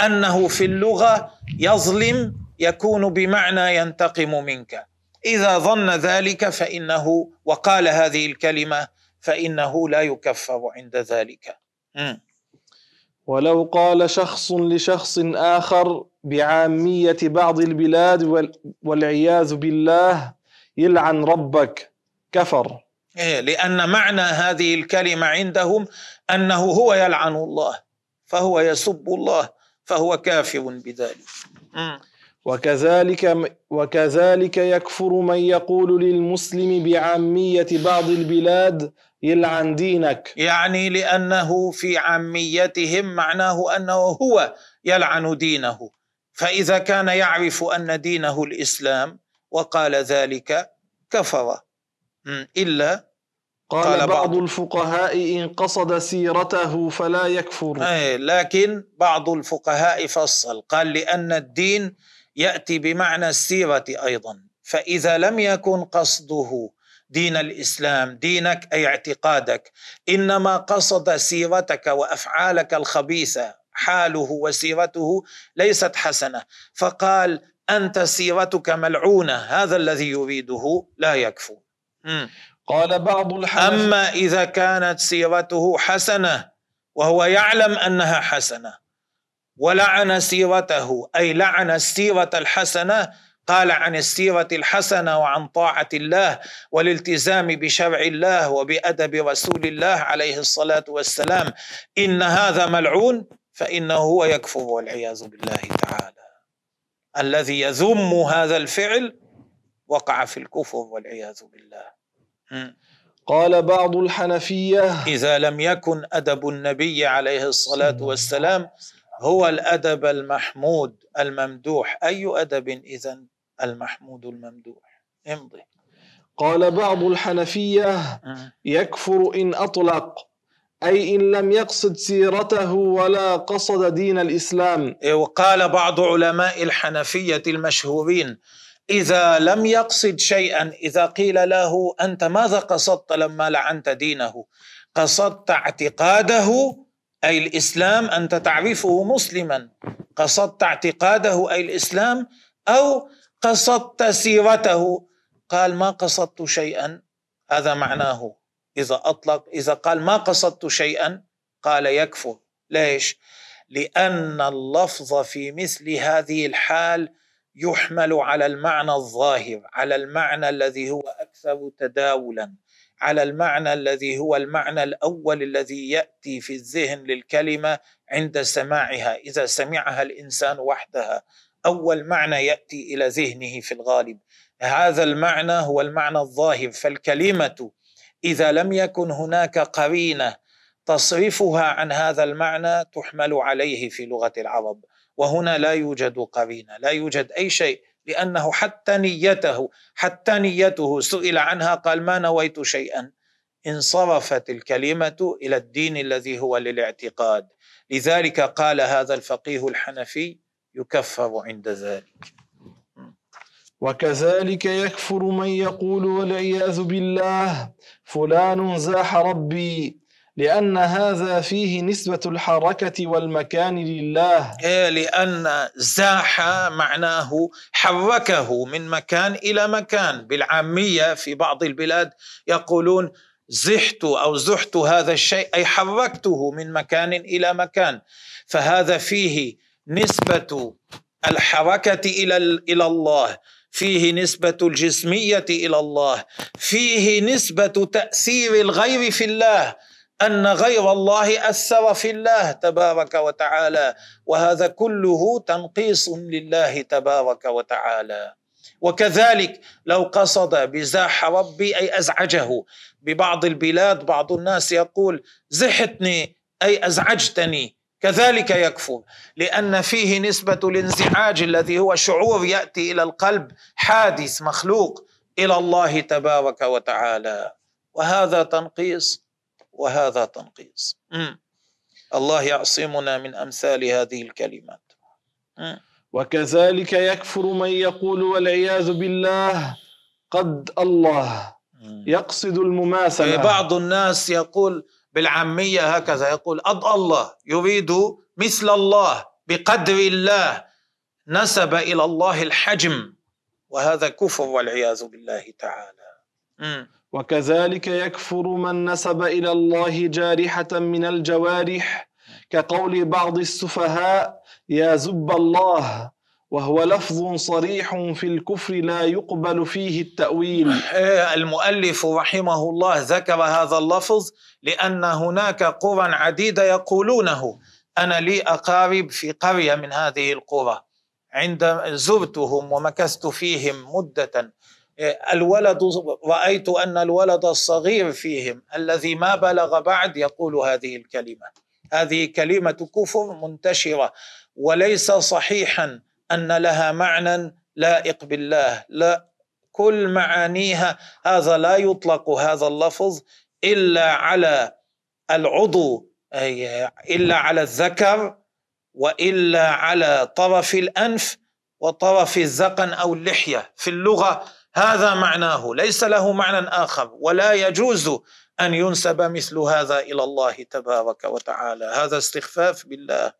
S1: أنه في اللغة يظلم يكون بمعنى ينتقم منك. إذا ظن ذلك فإنه وقال هذه الكلمة فإنه لا يكفر عند ذلك. م.
S2: ولو قال شخص لشخص آخر بعامية بعض البلاد والعياذ بالله يلعن ربك. كفر.
S1: إيه لأن معنى هذه الكلمة عندهم أنه هو يلعن الله فهو يسب الله فهو كافر بذلك.
S2: وكذلك وكذلك يكفر من يقول للمسلم بعامية بعض البلاد يلعن دينك.
S1: يعني لأنه في عاميتهم معناه أنه هو يلعن دينه. فإذا كان يعرف أن دينه الإسلام وقال ذلك كفر. إلا
S2: قال, قال بعض. الفقهاء إن قصد سيرته فلا يكفر.
S1: أي لكن بعض الفقهاء فصل. قال لأن الدين يأتي بمعنى السيرة أيضا. فإذا لم يكن قصده دين الإسلام دينك أي اعتقادك إنما قصد سيرتك وأفعالك الخبيثة حاله وسيرته ليست حسنة. فقال أنت سيرتك ملعونة هذا الذي يريده لا يكفو.
S2: قال بعض الحنف
S1: أما إذا كانت سيرته حسنة وهو يعلم أنها حسنة ولعن سيرته أي لعن السيرة الحسنة قال عن السيرة الحسنة وعن طاعة الله والالتزام بشرع الله وبأدب رسول الله عليه الصلاة والسلام. إن هذا ملعون فإنه هو يكفر والعياذ بالله تعالى. الذي يذم هذا الفعل وقع في الكفر والعياذ بالله.
S2: قال بعض الحنفية
S1: إذا لم يكن أدب النبي عليه الصلاة والسلام هو الأدب المحمود الممدوح. أي أدب إذن المحمود الممدوح؟ امضي.
S2: قال بعض الحنفية يكفر إن أطلق أي إن لم يقصد سيرته ولا قصد دين الإسلام.
S1: إيه، وقال بعض علماء الحنفية المشهورين إذا لم يقصد شيئا إذا قيل له أنت ماذا قصدت لما لعنت دينه؟ قصدت اعتقاده أي الإسلام أنت تعرفه مسلما. قصدت اعتقاده أي الإسلام أو قصدت سيرته. قال ما قصدت شيئا. هذا معناه. إذا أطلق إذا قال ما قصدت شيئا قال يكفر. ليش؟ لأن اللفظ في مثل هذه الحال يحمل على المعنى الظاهر على المعنى الذي هو أكثر تداولا. على المعنى الذي هو المعنى الأول الذي يأتي في الذهن للكلمة عند سماعها إذا سمعها الإنسان وحدها. أول معنى يأتي إلى ذهنه في الغالب. هذا المعنى هو المعنى الظاهر فالكلمة إذا لم يكن هناك قرينة تصرفها عن هذا المعنى تحمل عليه في لغة العرب. وهنا لا يوجد قرينة لا يوجد أي شيء. لأنه حتى نيته حتى نيته سئل عنها قال ما نويت شيئا؟ انصرفت الكلمة إلى الدين الذي هو للاعتقاد. لذلك قال هذا الفقيه الحنفي يكفر عند ذلك.
S2: وكذلك يكفر من يقول والعياذ بالله فلان زاح ربي. لأن هذا فيه نسبة الحركة والمكان لله.
S1: إيه لأن زاح معناه حركه من مكان إلى مكان. بالعامية في بعض البلاد يقولون زحت أو زحت هذا الشيء أي حركته من مكان إلى مكان. فهذا فيه نسبة الحركة إلى إلى الله. فيه نسبة الجسمية إلى الله. فيه نسبة تأثير الغير في الله. أن غير الله أثر في الله تبارك وتعالى وهذا كله تنقيص لله تبارك وتعالى. وكذلك لو قصد بزاح ربي أي أزعجه. ببعض البلاد بعض الناس يقول زحتني أي أزعجتني. كذلك يكفر لأن فيه نسبة الانزعاج الذي هو شعور يأتي إلى القلب حادث مخلوق إلى الله تبارك وتعالى. وهذا تنقيص وهذا تنقيص. الله يعصمنا من أمثال هذه الكلمات.
S2: وكذلك يكفر من يقول والعياذ بالله قد الله. يقصد المماثلة.
S1: بعض الناس يقول بالعامية هكذا يقول أض الله يريد مثل الله بقدر الله نسب إلى الله الحجم. وهذا كفر والعياذ بالله تعالى.
S2: وكذلك يكفر من نسب إلى الله جارحة من الجوارح كقول بعض السفهاء يا زب الله وهو لفظ صريح في الكفر لا يقبل فيه التأويل.
S1: المؤلف رحمه الله ذكر هذا اللفظ لأن هناك قرى عديدة يقولونه. أنا لي أقارب في قرية من هذه القرى عند زرتهم ومكثت فيهم مدة. الولد رأيت أن الولد الصغير فيهم الذي ما بلغ بعد يقول هذه الكلمة. هذه كلمة كفر منتشرة وليس صحيحا أن لها معنى لائق بالله. لا كل معانيها هذا لا يطلق هذا اللفظ إلا على العضو إلا على الذكر وإلا على طرف الأنف وطرف الذقن أو اللحية. في اللغة هذا معناه ليس له معنى آخر ولا يجوز أن ينسب مثل هذا إلى الله تبارك وتعالى. هذا استخفاف بالله.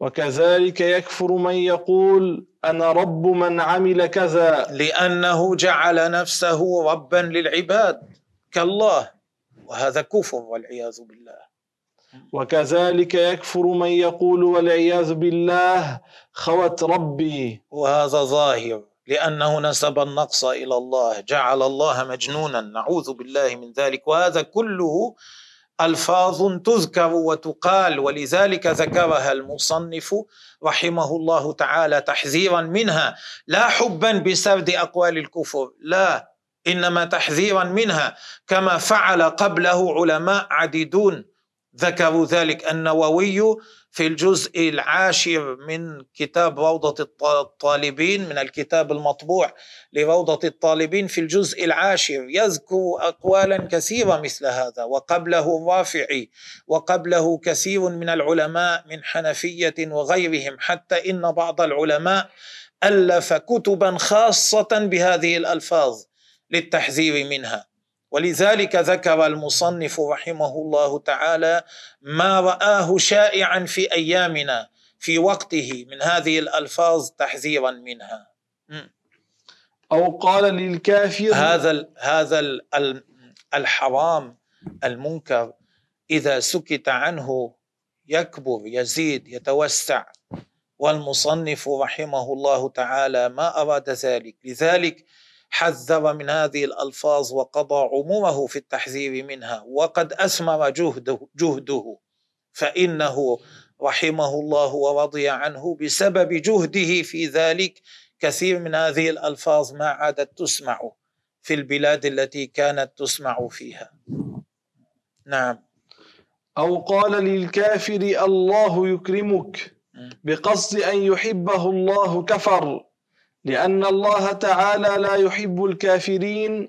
S2: وكذلك يكفر من يقول أنا رب من عمل كذا.
S1: لأنه جعل نفسه ربا للعباد كالله. وهذا كفر والعياذ بالله.
S2: وكذلك يكفر من يقول والعياذ بالله خوت ربي.
S1: وهذا ظاهر. لأنه نسب النقص إلى الله جعل الله مجنونا. نعوذ بالله من ذلك. وهذا كله ألفاظ تذكر وتقال ولذلك ذكرها المصنف رحمه الله تعالى تحذيرا منها. لا حبا بسرد أقوال الكفر لا إنما تحذيرا منها. كما فعل قبله علماء عديدون. ذكروا ذلك النووي في الجزء العاشر من كتاب روضة الطالبين من الكتاب المطبوع لروضة الطالبين في الجزء العاشر. يذكر أقوالا كثيرة مثل هذا وقبله الرافعي وقبله كثير من العلماء من حنفية وغيرهم حتى إن بعض العلماء ألف كتبا خاصة بهذه الألفاظ للتحذير منها. ولذلك ذكر المصنف رحمه الله تعالى ما رآه شائعا في أيامنا في وقته من هذه الألفاظ تحذيرا منها.
S2: أو قال للكافر
S1: هذا هذا الحرام المنكر إذا سكت عنه يكبر يزيد يتوسع. والمصنف رحمه الله تعالى ما أراد ذلك. لذلك حذر من هذه الألفاظ وقضى عمره في التحذير منها وقد أثمر جهده, جهده. فإنه رحمه الله ورضي عنه بسبب جهده في ذلك كثير من هذه الألفاظ ما عادت تسمع في البلاد التي كانت تسمع فيها. نعم.
S2: أو قال للكافر الله يكرمك بقصد أن يحبه الله كفر. لأن الله تعالى لا يحب الكافرين.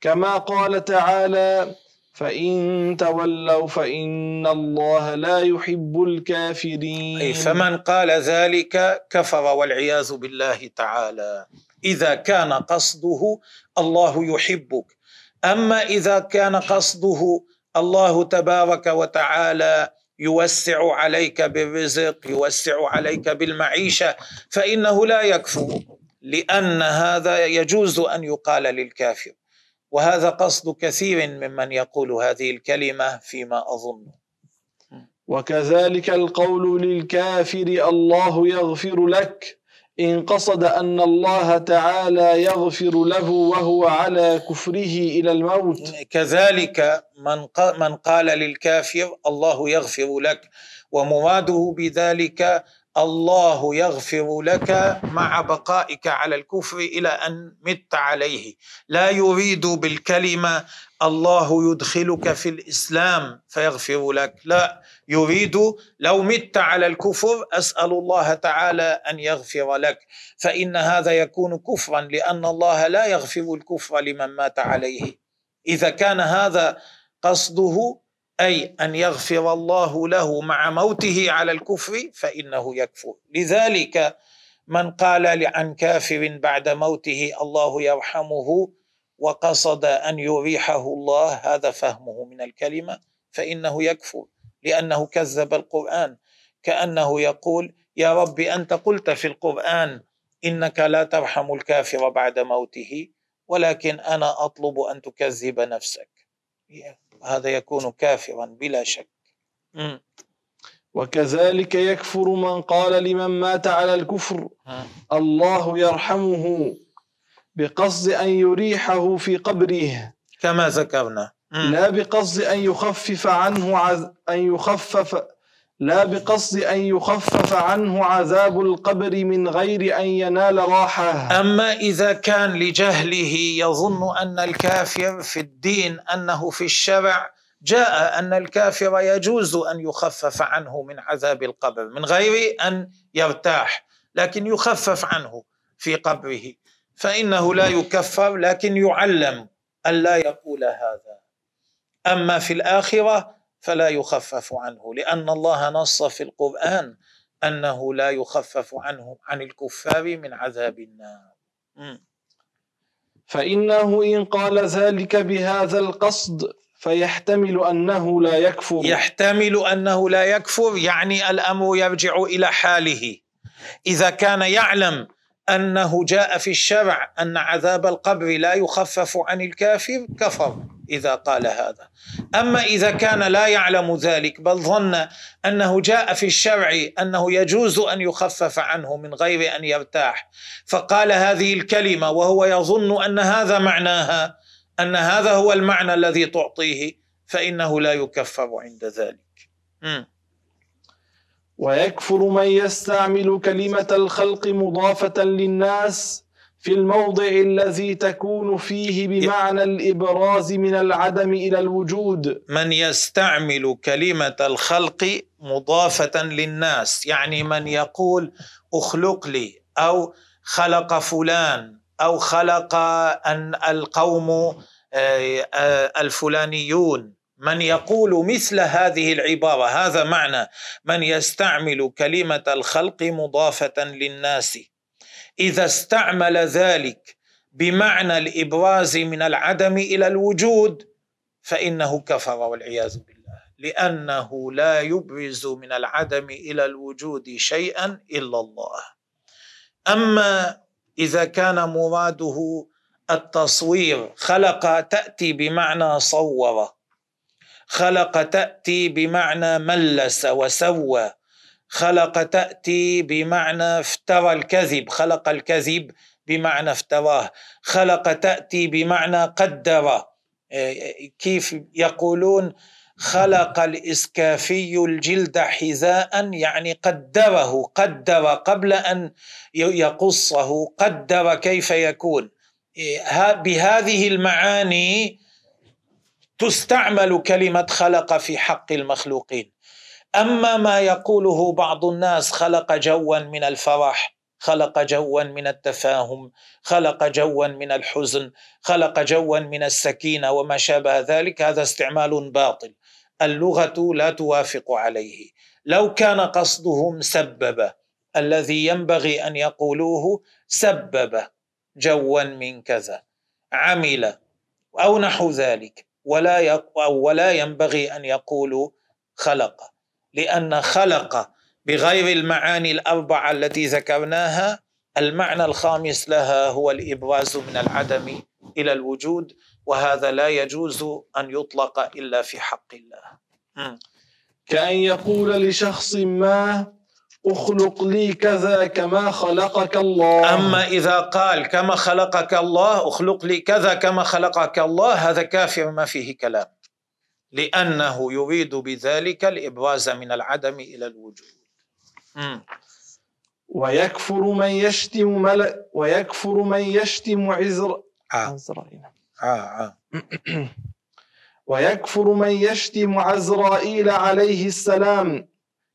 S2: كما قال تعالى فإن تولوا فإن الله لا يحب الكافرين.
S1: أي فمن قال ذلك كفر والعياذ بالله تعالى. إذا كان قصده الله يحبك. أما إذا كان قصده الله تبارك وتعالى يوسع عليك بالرزق يوسع عليك بالمعيشة فإنه لا يكفر. لأن هذا يجوز أن يقال للكافر. وهذا قصد كثير ممن يقول هذه الكلمة فيما أظن.
S2: وكذلك القول للكافر الله يغفر لك إن قصد أن الله تعالى يغفر له وهو على كفره إلى الموت.
S1: كذلك من, من قال للكافر الله يغفر لك ومراده بذلك الله يغفر لك مع بقائك على الكفر إلى أن مت عليه. لا يريد بالكلمة الله يدخلك في الإسلام فيغفر لك. لا يريد لو مت على الكفر أسأل الله تعالى أن يغفر لك. فإن هذا يكون كفرا لأن الله لا يغفر الكفر لمن مات عليه. إذا كان هذا قصده أي أن يغفر الله له مع موته على الكفر فإنه يكفر. لذلك من قال عن كافر بعد موته الله يرحمه وقصد أن يريحه الله هذا فهمه من الكلمة فإنه يكفر. لأنه كذب القرآن كأنه يقول يا رب أنت قلت في القرآن إنك لا ترحم الكافر بعد موته ولكن أنا أطلب أن تكذب نفسك. هذا يكون كافرا بلا شك.
S2: وكذلك يكفر من قال لمن مات على الكفر. الله يرحمه بقصد أن يريحه في قبره.
S1: كما ذكرنا.
S2: لا بقصد أن يخفف عنه عز أن يخفف لا بقصد أن يخفف عنه عذاب القبر من غير أن ينال راحة.
S1: أما إذا كان لجهله يظن أن الكافر في الدين أنه في الشرع جاء أن الكافر يجوز أن يخفف عنه من عذاب القبر من غير أن يرتاح لكن يخفف عنه في قبره. فإنه لا يكفر لكن يعلم ألا يقول هذا. أما في الآخرة فلا يخفف عنه لأن الله نص في القرآن أنه لا يخفف عنه عن الكفار من عذاب النار.
S2: فإنه إن قال ذلك بهذا القصد فيحتمل أنه لا يكفر.
S1: يحتمل أنه لا يكفر يعني الأمر يرجع إلى حاله. إذا كان يعلم أنه جاء في الشرع أن عذاب القبر لا يخفف عن الكافر كفر إذا قال هذا أما إذا كان لا يعلم ذلك بل ظن أنه جاء في الشرع أنه يجوز أن يخفف عنه من غير أن يرتاح فقال هذه الكلمة وهو يظن أن هذا معناها أن هذا هو المعنى الذي تعطيه فإنه لا يكفر عند ذلك م.
S2: ويكفر من يستعمل كلمة الخلق مضافة للناس في الموضع الذي تكون فيه بمعنى الإبراز من العدم إلى الوجود.
S1: من يستعمل كلمة الخلق مضافة للناس يعني من يقول اخلق لي أو خلق فلان أو خلق أن القوم آه، آه، الفلانيون. من يقول مثل هذه العبارة هذا معنى من يستعمل كلمة الخلق مضافة للناس. إذا استعمل ذلك بمعنى الإبراز من العدم إلى الوجود فإنه كفر والعياذ بالله. لأنه لا يبرز من العدم إلى الوجود شيئا إلا الله. أما إذا كان مراده التصوير خلق تأتي بمعنى صور خلق تأتي بمعنى ملس وسوى. خلق تأتي بمعنى افترى الكذب. خلق الكذب بمعنى افتراه. خلق تأتي بمعنى قدر. كيف يقولون؟ خلق الإسكافي الجلد حذاء يعني قدره قدر قبل أن يقصه قدر كيف يكون. بهذه المعاني تستعمل كلمة خلق في حق المخلوقين. أما ما يقوله بعض الناس خلق جوا من الفرح خلق جوا من التفاهم خلق جوا من الحزن خلق جوا من السكينة وما شابه ذلك هذا استعمال باطل. اللغة لا توافق عليه. لو كان قصدهم سبب الذي ينبغي أن يقولوه سبب جوا من كذا. عمل أو نحو ذلك. ولا ولا ينبغي أن يقولوا خلق لأن خلق بغير المعاني الأربعة التي ذكرناها المعنى الخامس لها هو الإبراز من العدم إلى الوجود وهذا لا يجوز أن يطلق إلا في حق الله.
S2: كأن يقول لشخص ما أخلق لي كذا كما خلقك الله
S1: أما إذا قال كما خلقك الله أخلق لي كذا كما خلقك الله هذا كافر ما فيه كلام لأنه يريد بذلك الإبراز من العدم إلى الوجود م.
S2: ويكفر من يشتم ملك ويكفر من يشتم عزر
S1: آه. آه. آه.
S2: ويكفر من يشتم عزرائيل عليه السلام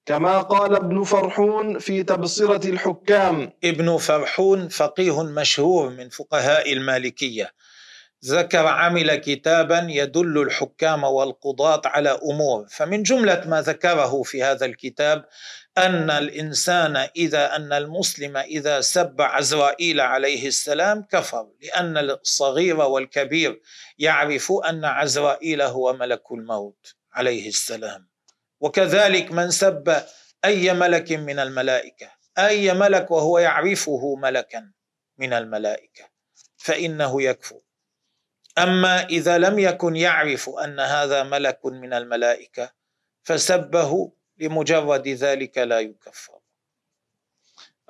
S2: كما قال ابن فرحون في تبصرة الحكام.
S1: ابن فرحون فقيه مشهور من فقهاء المالكية. ذكر عمل كتابا يدل الحكام والقضاة على أمور. فمن جملة ما ذكره في هذا الكتاب أن الإنسان إذا أن المسلم إذا سب عزرائيل عليه السلام كفر لأن الصغير والكبير يعرف أن عزرائيل هو ملك الموت عليه السلام. وكذلك من سب أي ملك من الملائكة أي ملك وهو يعرفه ملكا من الملائكة فإنه يكفر. أما إذا لم يكن يعرف أن هذا ملك من الملائكة فسبه لمجرد ذلك لا يكفر.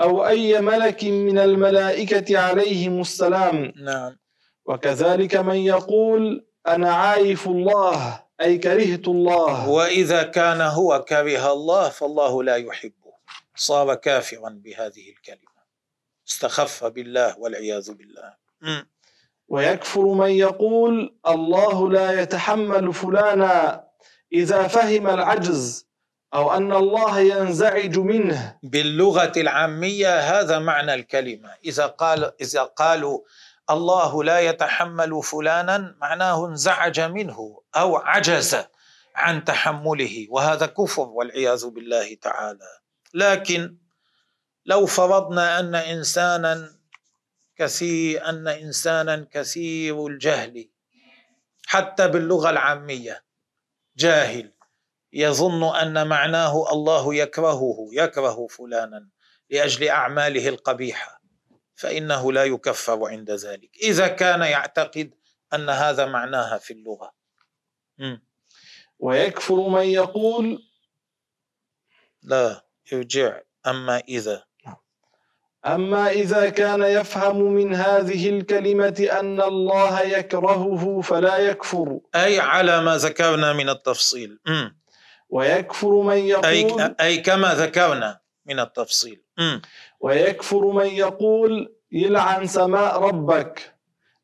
S2: أو أي ملك من الملائكة عليهم السلام.
S1: نعم.
S2: وكذلك من يقول أنا عايف الله. أي كرهت الله.
S1: وإذا كان هو كره الله فالله لا يحبه. صار كافرا بهذه الكلمة. استخف بالله والعياذ بالله. م.
S2: ويكفر من يقول الله لا يتحمل فلانا إذا فهم العجز أو أن الله ينزعج منه.
S1: باللغة العامية هذا معنى الكلمة. إذا قال إذا قالوا الله لا يتحمل فلانا معناه انزعج منه أو عجز عن تحمله وهذا كفر والعياذ بالله تعالى. لكن لو فرضنا أن إنسانا كثير أن إنسانا كثير الجهل حتى باللغة العامية جاهل يظن أن معناه الله يكرهه يكره فلانا لأجل أعماله القبيحة. فإنه لا يكفر عند ذلك. إذا كان يعتقد أن هذا معناها في اللغة. م.
S2: ويكفر من يقول
S1: لا يرجع أما إذا.
S2: أما إذا كان يفهم من هذه الكلمة أن الله يكرهه فلا يكفر.
S1: أي على ما ذكرنا من التفصيل. م.
S2: ويكفر من يقول
S1: أي أي كما ذكرنا. من التفصيل. م.
S2: ويكفر من يقول يلعن سماء ربك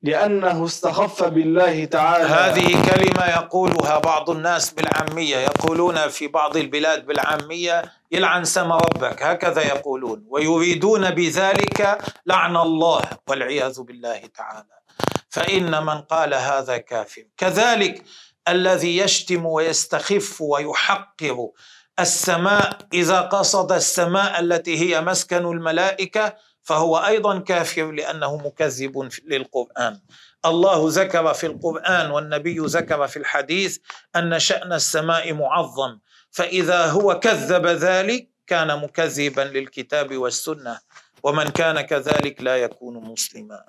S2: لأنه استخف بالله تعالى.
S1: هذه كلمة يقولها بعض الناس بالعامية يقولون في بعض البلاد بالعامية يلعن سما ربك هكذا يقولون ويريدون بذلك لعن الله والعياذ بالله تعالى. فإن من قال هذا كافر كذلك الذي يشتم ويستخف ويحقر السماء إذا قصد السماء التي هي مسكن الملائكة فهو أيضا كافر لأنه مكذب للقرآن الله ذكر في القرآن والنبي ذكر في الحديث أن شأن السماء معظم فإذا هو كذب ذلك كان مكذبا للكتاب والسنة ومن كان كذلك لا يكون مسلما.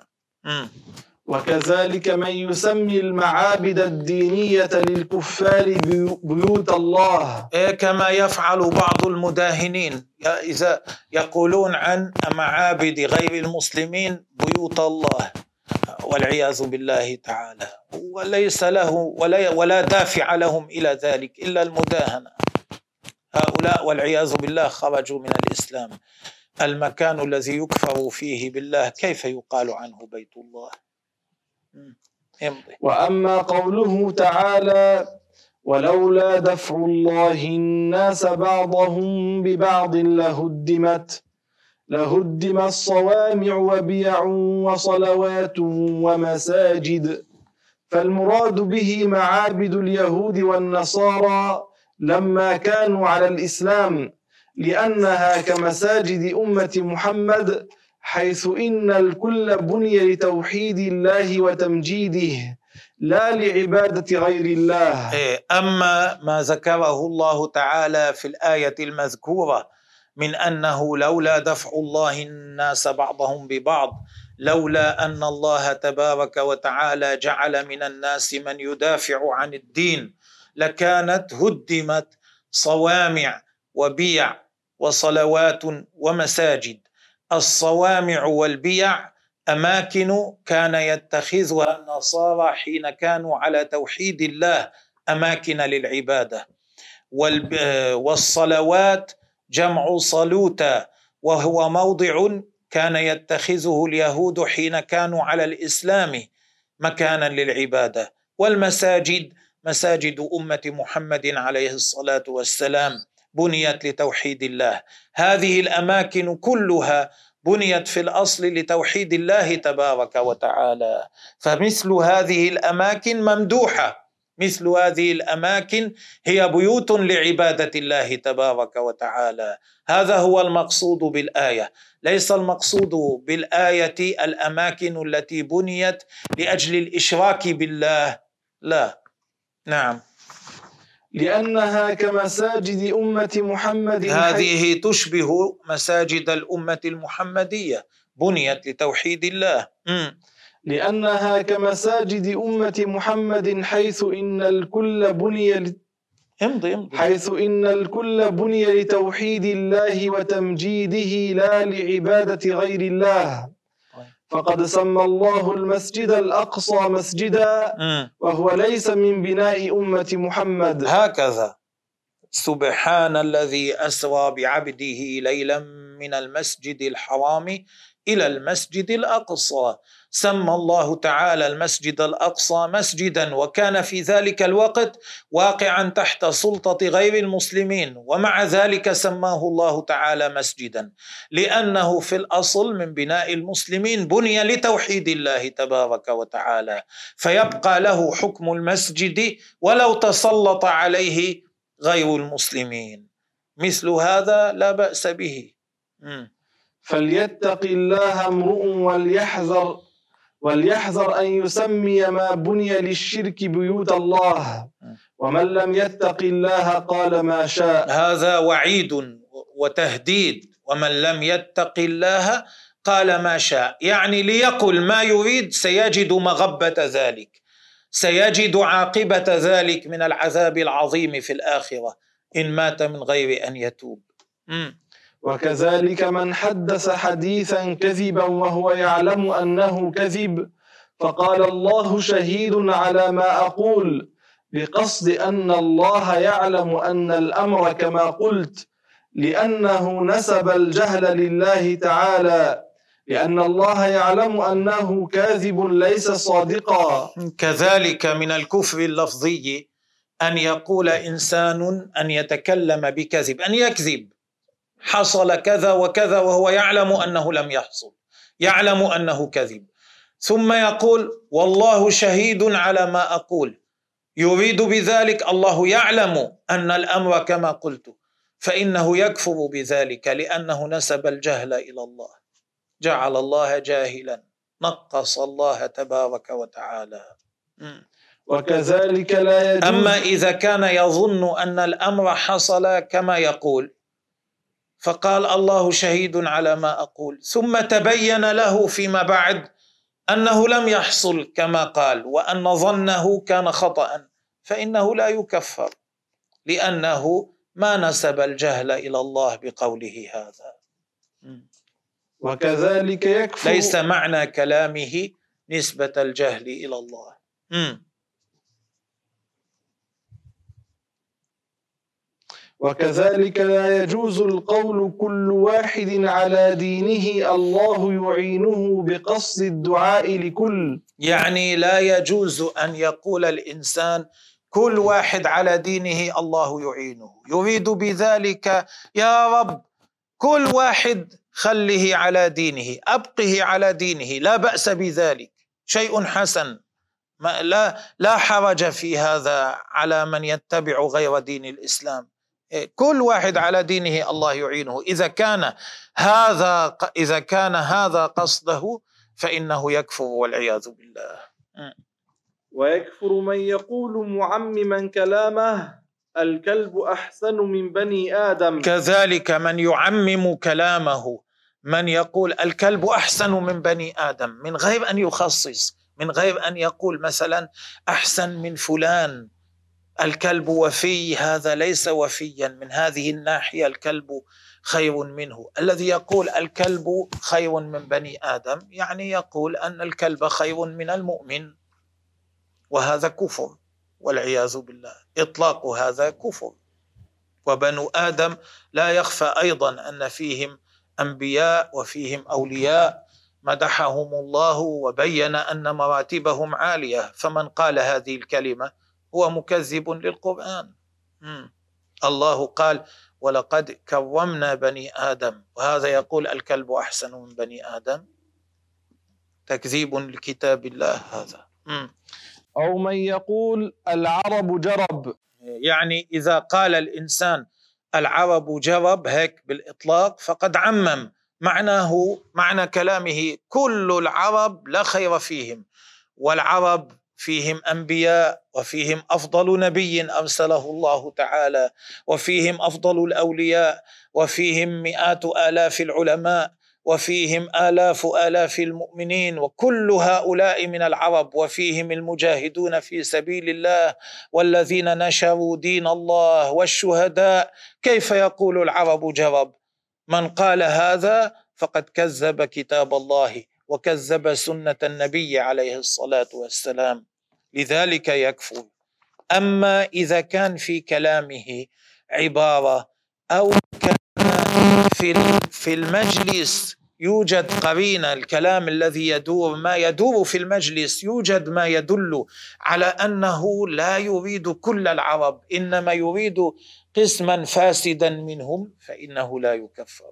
S2: وكذلك من يسمي المعابد الدينية للكفار بيو- بيوت الله.
S1: إيه كما يفعل بعض المداهنين. إذا يقولون عن معابد غير المسلمين بيوت الله. والعياذ بالله تعالى. وليس له ولا, ولا دافع لهم إلى ذلك إلا المداهنة. هؤلاء والعياذ بالله خرجوا من الإسلام. المكان الذي يكفر فيه بالله كيف يقال عنه بيت الله؟
S2: وأما قوله تعالى ولولا دفع الله الناس بعضهم ببعض لهدمت لهدمت صوامع وبيع وصلوات ومساجد فالمراد به معابد اليهود والنصارى لما كانوا على الإسلام لأنها كمساجد أمة محمد حيث إن الكل بني لتوحيد الله وتمجيده لا لعبادة غير الله.
S1: إيه، أما ما ذكره الله تعالى في الآية المذكورة من أنه لولا دفع الله الناس بعضهم ببعض لولا أن الله تبارك وتعالى جعل من الناس من يدافع عن الدين لكانت هدمت صوامع وبيع وصلوات ومساجد. الصوامع والبيع أماكن كان يتخذها النصارى حين كانوا على توحيد الله أماكن للعبادة. والصلوات جمع صلوتا وهو موضع كان يتخذه اليهود حين كانوا على الإسلام مكانا للعبادة. والمساجد مساجد أمة محمد عليه الصلاة والسلام. بنيت لتوحيد الله. هذه الأماكن كلها بنيت في الأصل لتوحيد الله تبارك وتعالى. فمثل هذه الأماكن ممدوحة. مثل هذه الأماكن هي بيوت لعبادة الله تبارك وتعالى. هذا هو المقصود بالآية. ليس المقصود بالآية الأماكن التي بنيت لأجل الإشراك بالله. لا. نعم.
S2: لأنها كمساجد أمة محمد
S1: هذه تشبه مساجد الأمة المحمدية بنيت لتوحيد الله. م.
S2: لأنها كمساجد أمة محمد حيث إن الكل بني
S1: امضي امضي.
S2: حيث إن الكل بني لتوحيد الله وتمجيده لا لعبادة غير الله. فقد سمى الله المسجد الأقصى مسجدا وهو ليس من بناء أمة محمد.
S1: هكذا. سبحان الذي أسرى بعبده ليلا من المسجد الحرام إلى المسجد الأقصى. سمى الله تعالى المسجد الأقصى مسجدا وكان في ذلك الوقت واقعا تحت سلطة غير المسلمين ومع ذلك سماه الله تعالى مسجدا. لأنه في الأصل من بناء المسلمين بني لتوحيد الله تبارك وتعالى. فيبقى له حكم المسجد ولو تسلط عليه غير المسلمين. مثل هذا لا بأس به.
S2: فليتق الله امرؤ وليحذر وليحذر أن يسمي ما بني للشرك بيوت الله. ومن لم يتق الله قال ما شاء.
S1: هذا وعيد وتهديد. ومن لم يتق الله قال ما شاء. يعني ليقل ما يريد سيجد مغبة ذلك. سيجد عاقبة ذلك من العذاب العظيم في الآخرة. إن مات من غير أن يتوب. م.
S2: وكذلك من حدث حديثا كذبا وهو يعلم أنه كذب فقال الله شهيد على ما أقول بقصد أن الله يعلم أن الأمر كما قلت لأنه نسب الجهل لله تعالى لأن الله يعلم أنه كاذب ليس صادقا.
S1: كذلك من الكفر اللفظي أن يقول إنسان أن يتكلم بكذب أن يكذب. حصل كذا وكذا وهو يعلم أنه لم يحصل يعلم أنه كذب. ثم يقول والله شهيد على ما أقول. يريد بذلك الله يعلم أن الأمر كما قلت فإنه يكفر بذلك لأنه نسب الجهل إلى الله. جعل الله جاهلا نقص الله تبارك وتعالى.
S2: وكذلك لا يجوز
S1: أما إذا كان يظن أن الأمر حصل كما يقول فقال الله شهيد على ما أقول. ثم تبين له فيما بعد أنه لم يحصل كما قال وأن ظنه كان خطأ فإنه لا يكفر لأنه ما نسب الجهل إلى الله بقوله هذا.
S2: وكذلك يكفر
S1: ليس معنى كلامه نسبة الجهل إلى الله.
S2: وكذلك لا يجوز القول كل واحد على دينه الله يعينه بقصد الدعاء لكل.
S1: يعني لا يجوز أن يقول الإنسان كل واحد على دينه الله يعينه. يريد بذلك يا رب كل واحد خله على دينه أبقه على دينه لا بأس بذلك. شيء حسن. ما لا لا حرج في هذا على من يتبع غير دين الإسلام. كل واحد على دينه الله يعينه. إذا كان هذا إذا كان هذا قصده فإنه يكفر والعياذ بالله.
S2: ويكفر من يقول معمما كلامه الكلب أحسن من بني آدم.
S1: كذلك من يعمم كلامه من يقول الكلب أحسن من بني آدم من غير أن يخصص من غير أن يقول مثلا أحسن من فلان. الكلب وفي هذا ليس وفيا من هذه الناحية الكلب خير منه. الذي يقول الكلب خير من بني آدم يعني يقول أن الكلب خير من المؤمن. وهذا كفر والعياذ بالله. إطلاق هذا كفر. وبنو آدم لا يخفى أيضا أن فيهم أنبياء وفيهم أولياء. مدحهم الله وبين أن مراتبهم عالية. فمن قال هذه الكلمة؟ هو مكذب للقرآن. الله قال ولقد كرمنا بني آدم. وهذا يقول الكلب أحسن من بني آدم. تكذيب لكتاب الله هذا.
S2: أو من يقول العرب جرب.
S1: يعني إذا قال الإنسان العرب جرب هيك بالإطلاق فقد عمم معناه معنى كلامه كل العرب لا خير فيهم. والعرب فيهم أنبياء وفيهم أفضل نبي أرسله الله تعالى وفيهم أفضل الأولياء وفيهم مئات آلاف العلماء وفيهم آلاف آلاف المؤمنين وكل هؤلاء من العرب وفيهم المجاهدون في سبيل الله والذين نشروا دين الله والشهداء. كيف يقول العرب جرب؟ من قال هذا فقد كذب كتاب الله وكذب سنة النبي عليه الصلاة والسلام. لذلك يكفر أما إذا كان في كلامه عبارة أو كان في في المجلس يوجد قرينة الكلام الذي يدور ما يدور في المجلس يوجد ما يدل على أنه لا يريد كل العرب إنما يريد قسما فاسدا منهم فإنه لا يكفر.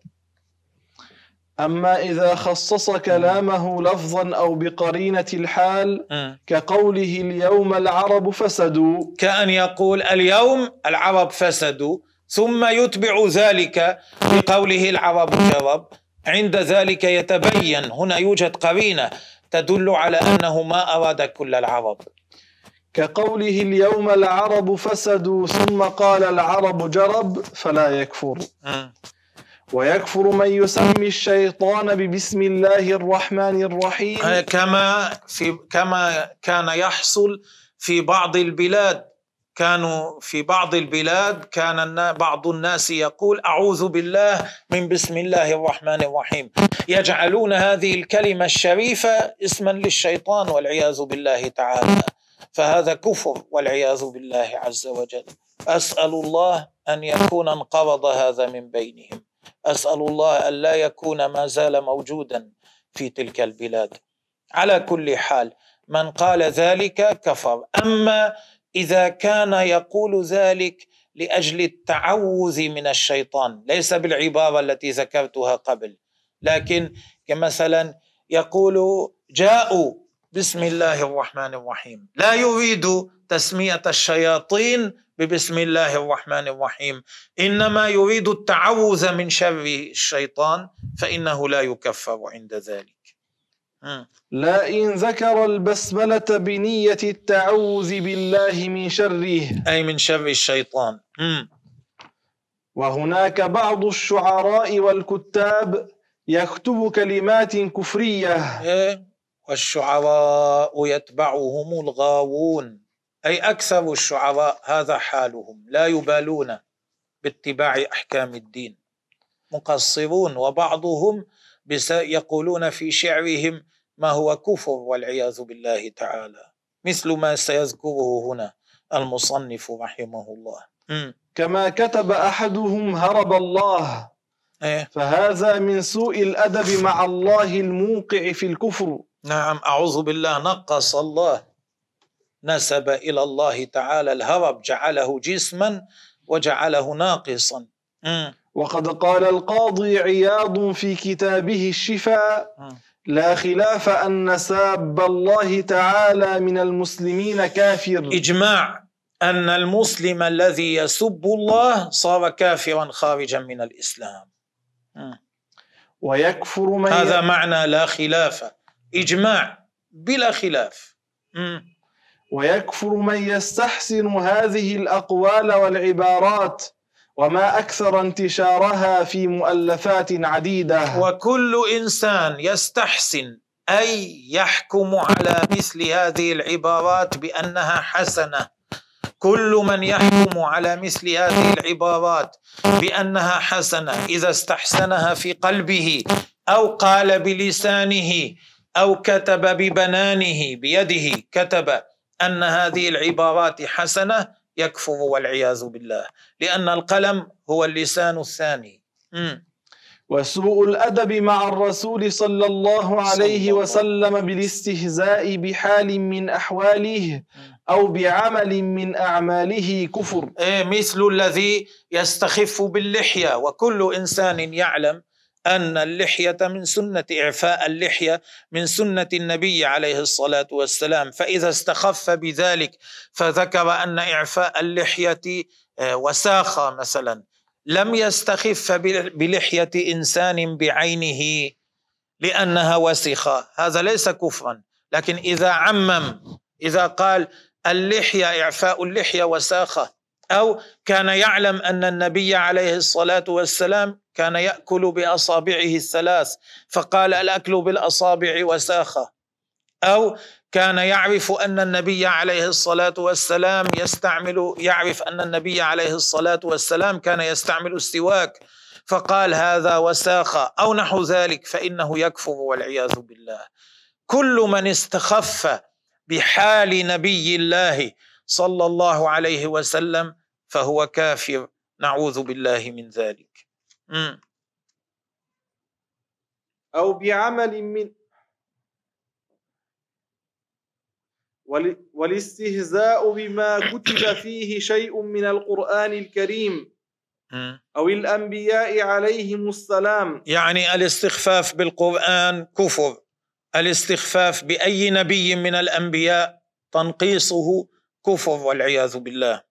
S2: أما إذا خصص كلامه لفظا أو بقرينة الحال كقوله اليوم العرب فسدوا.
S1: كأن يقول اليوم العرب فسدوا ثم يتبع ذلك بقوله العرب جرب عند ذلك يتبين هنا يوجد قرينة تدل على أنه ما أراد كل العرب.
S2: كقوله اليوم العرب فسدوا ثم قال العرب جرب فلا يكفر. ويكفر من يسمي الشيطان ببسم الله الرحمن الرحيم.
S1: كما في كما كان يحصل في بعض البلاد. كانوا في بعض البلاد كان بعض الناس يقول أعوذ بالله من بسم الله الرحمن الرحيم. يجعلون هذه الكلمة الشريفة اسما للشيطان والعياذ بالله تعالى. فهذا كفر والعياذ بالله عز وجل. أسأل الله أن يكون انقرض هذا من بينهم. أسأل الله أن لا يكون ما زال موجودا في تلك البلاد. على كل حال من قال ذلك كفر. أما إذا كان يقول ذلك لأجل التعوذ من الشيطان ليس بالعبارة التي ذكرتها قبل لكن كمثلا يقول جاءوا بسم الله الرحمن الرحيم لا يريد تسمية الشياطين ببسم الله الرحمن الرحيم إنما يريد التعوذ من شر الشيطان فإنه لا يكفر عند ذلك.
S2: لا إن ذكر البسملة بنية التعوذ بالله من شره.
S1: أي من شر الشيطان.
S2: وهناك بعض الشعراء والكتاب يكتب كلمات كفرية.
S1: إيه؟ والشعراء يتبعهم الغاوون. أي أكثر الشعراء هذا حالهم. لا يبالون باتباع أحكام الدين. مقصرون وبعضهم يقولون في شعرهم ما هو كفر والعياذ بالله تعالى. مثل ما سيذكره هنا المصنف رحمه الله.
S2: كما كتب أحدهم هرب الله. إيه؟ فهذا من سوء الأدب مع الله الموقع في الكفر.
S1: نعم أعوذ بالله نقص الله نسب إلى الله تعالى الهرب جعله جسما وجعله ناقصا.
S2: وقد قال القاضي عياض في كتابه الشفاء لا خلاف أن ساب الله تعالى من المسلمين كافر.
S1: إجماع أن المسلم الذي يسب الله صار كافرا خارجا من الإسلام.
S2: ويكفر من
S1: هذا معنى لا خلاف. إجماع بلا خلاف.
S2: ويكفر من يستحسن هذه الأقوال والعبارات وما أكثر انتشارها في مؤلفات عديدة.
S1: وكل إنسان يستحسن اي يحكم على مثل هذه العبارات بأنها حسنة. كل من يحكم على مثل هذه العبارات بأنها حسنة إذا استحسنها في قلبه أو قال بلسانه أو كتب ببنانه بيده كتب أن هذه العبارات حسنة يكفر والعياذ بالله. لأن القلم هو اللسان الثاني.
S2: وسوء الأدب مع الرسول صلى الله عليه وسلم بالاستهزاء بحال من أحواله أو بعمل من أعماله كفر.
S1: إيه مثل الذي يستخف باللحية وكل إنسان يعلم أن اللحية من سنة إعفاء اللحية من سنة النبي عليه الصلاة والسلام. فإذا استخف بذلك فذكر أن إعفاء اللحية آه، وساخه مثلا. لم يستخف بلحية إنسان بعينه لأنها وسخة. هذا ليس كفرا. لكن إذا عمم إذا قال اللحية إعفاء اللحية وساخة أو كان يعلم أن النبي عليه الصلاة والسلام كان يأكل بأصابعه الثلاث فقال الأكل بالأصابع وساخة. أو كان يعرف أن النبي عليه الصلاة والسلام يستعمل يعرف أن النبي عليه الصلاة والسلام كان يستعمل السواك فقال هذا وساخة أو نحو ذلك فإنه يكفر والعياذ بالله. كل من استخف بحال نبي الله صلى الله عليه وسلم فهو كافر. نعوذ بالله من ذلك. م.
S2: أو بعمل من والاستهزاء بما كتب فيه شيء من القرآن الكريم. أو الأنبياء عليهم السلام.
S1: يعني الاستخفاف بالقرآن كفر. الاستخفاف بأي نبي من الأنبياء تنقيصه كفر والعياذ بالله.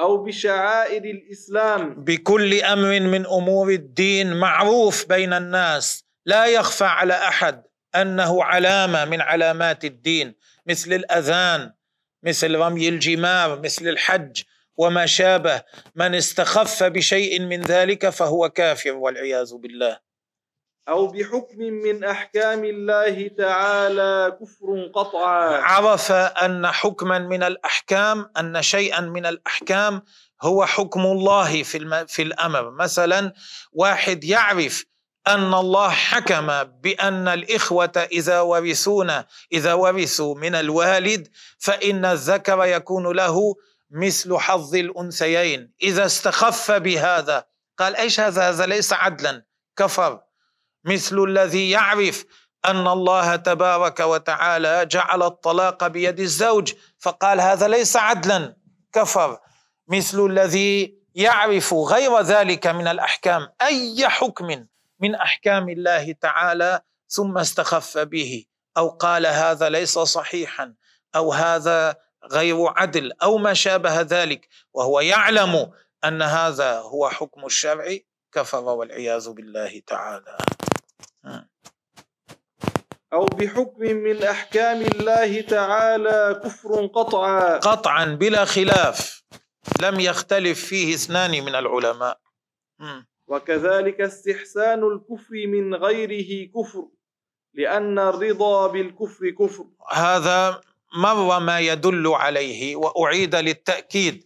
S2: أو بشعائر الإسلام.
S1: بكل أمر من أمور الدين معروف بين الناس. لا يخفى على أحد أنه علامة من علامات الدين مثل الأذان مثل رمي الجمار مثل الحج وما شابه. من استخف بشيء من ذلك فهو كافر والعياذ بالله.
S2: أو بحكم من أحكام الله تعالى كفر قطعا.
S1: عرف أن حكما من الأحكام أن شيئا من الأحكام هو حكم الله في في الأمر. مثلا واحد يعرف أن الله حكم بأن الإخوة إذا ورثون إذا ورثوا من الوالد فإن الذكر يكون له مثل حظ الأنثيين. إذا استخف بهذا قال إيش هذا؟ هذا ليس عدلا كفر. مثل الذي يعرف أن الله تبارك وتعالى جعل الطلاق بيد الزوج فقال هذا ليس عدلا كفر. مثل الذي يعرف غير ذلك من الأحكام أي حكم من أحكام الله تعالى ثم استخف به أو قال هذا ليس صحيحا أو هذا غير عدل أو ما شابه ذلك. وهو يعلم أن هذا هو حكم الشرع كفر والعياذ بالله تعالى.
S2: أو بحكم من أحكام الله تعالى كفر قطعا.
S1: قطعا بلا خلاف. لم يختلف فيه اثنان من العلماء.
S2: وكذلك استحسان الكفر من غيره كفر لأن الرضا بالكفر كفر.
S1: هذا مر ما يدل عليه وأعيد للتأكيد.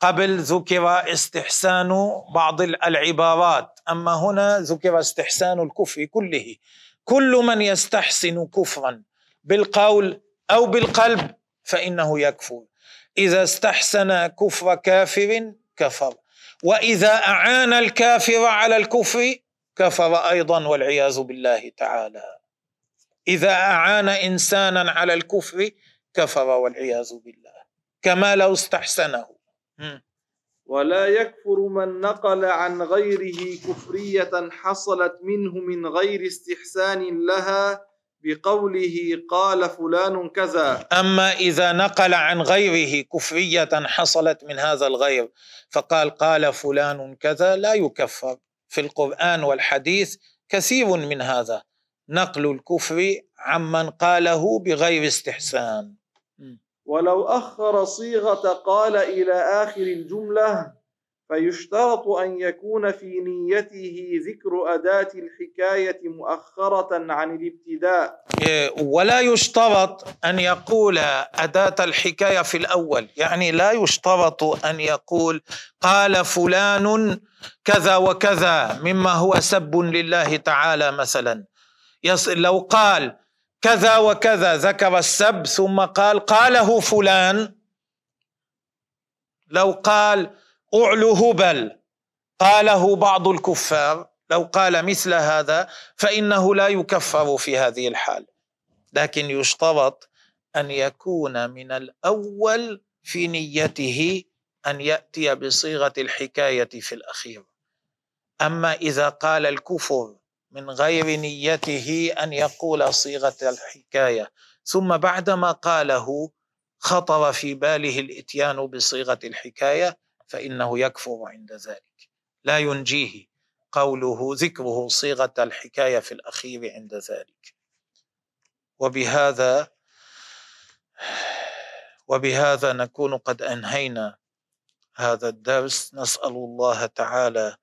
S1: قبل ذكر استحسان بعض العبارات. أما هنا ذكر استحسان الكفر كله. كل من يستحسن كفرا بالقول أو بالقلب فإنه يكفر. إذا استحسن كفر كافر كفر. وإذا أعان الكافر على الكفر كفر أيضا والعياذ بالله تعالى. إذا أعان انسانا على الكفر كفر والعياذ بالله. كما لو استحسنه.
S2: ولا يكفر من نقل عن غيره كفرية حصلت منه من غير استحسان لها بقوله قال فلان كذا.
S1: أما إذا نقل عن غيره كفرية حصلت من هذا الغير فقال قال فلان كذا لا يكفر. في القرآن والحديث كثير من هذا. نقل الكفر عمن قاله بغير استحسان.
S2: ولو أخر صيغة قال إلى آخر الجملة فيشترط أن يكون في نيته ذكر أداة الحكاية مؤخرة عن الابتداء.
S1: إيه، ولا يشترط أن يقول أداة الحكاية في الأول. يعني لا يشترط أن يقول قال فلان كذا وكذا مما هو سب لله تعالى مثلا. لو قال كذا وكذا ذكر السب ثم قال قاله فلان. لو قال أعلو هبل قاله بعض الكفار. لو قال مثل هذا فإنه لا يكفر في هذه الحال. لكن يشترط أن يكون من الأول في نيته أن يأتي بصيغة الحكاية في الأخير. أما إذا قال الكفر من غير نيته أن يقول صيغة الحكاية. ثم بعدما قاله خطر في باله الإتيان بصيغة الحكاية فإنه يكفر عند ذلك. لا ينجيه قوله ذكره صيغة الحكاية في الأخير عند ذلك. وبهذا وبهذا نكون قد أنهينا هذا الدرس. نسأل الله تعالى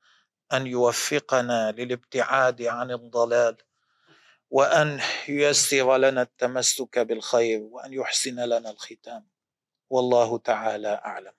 S1: أن يوفقنا للابتعاد عن الضلال وأن ييسر لنا التمسك بالخير وأن يحسن لنا الختام. والله تعالى أعلم.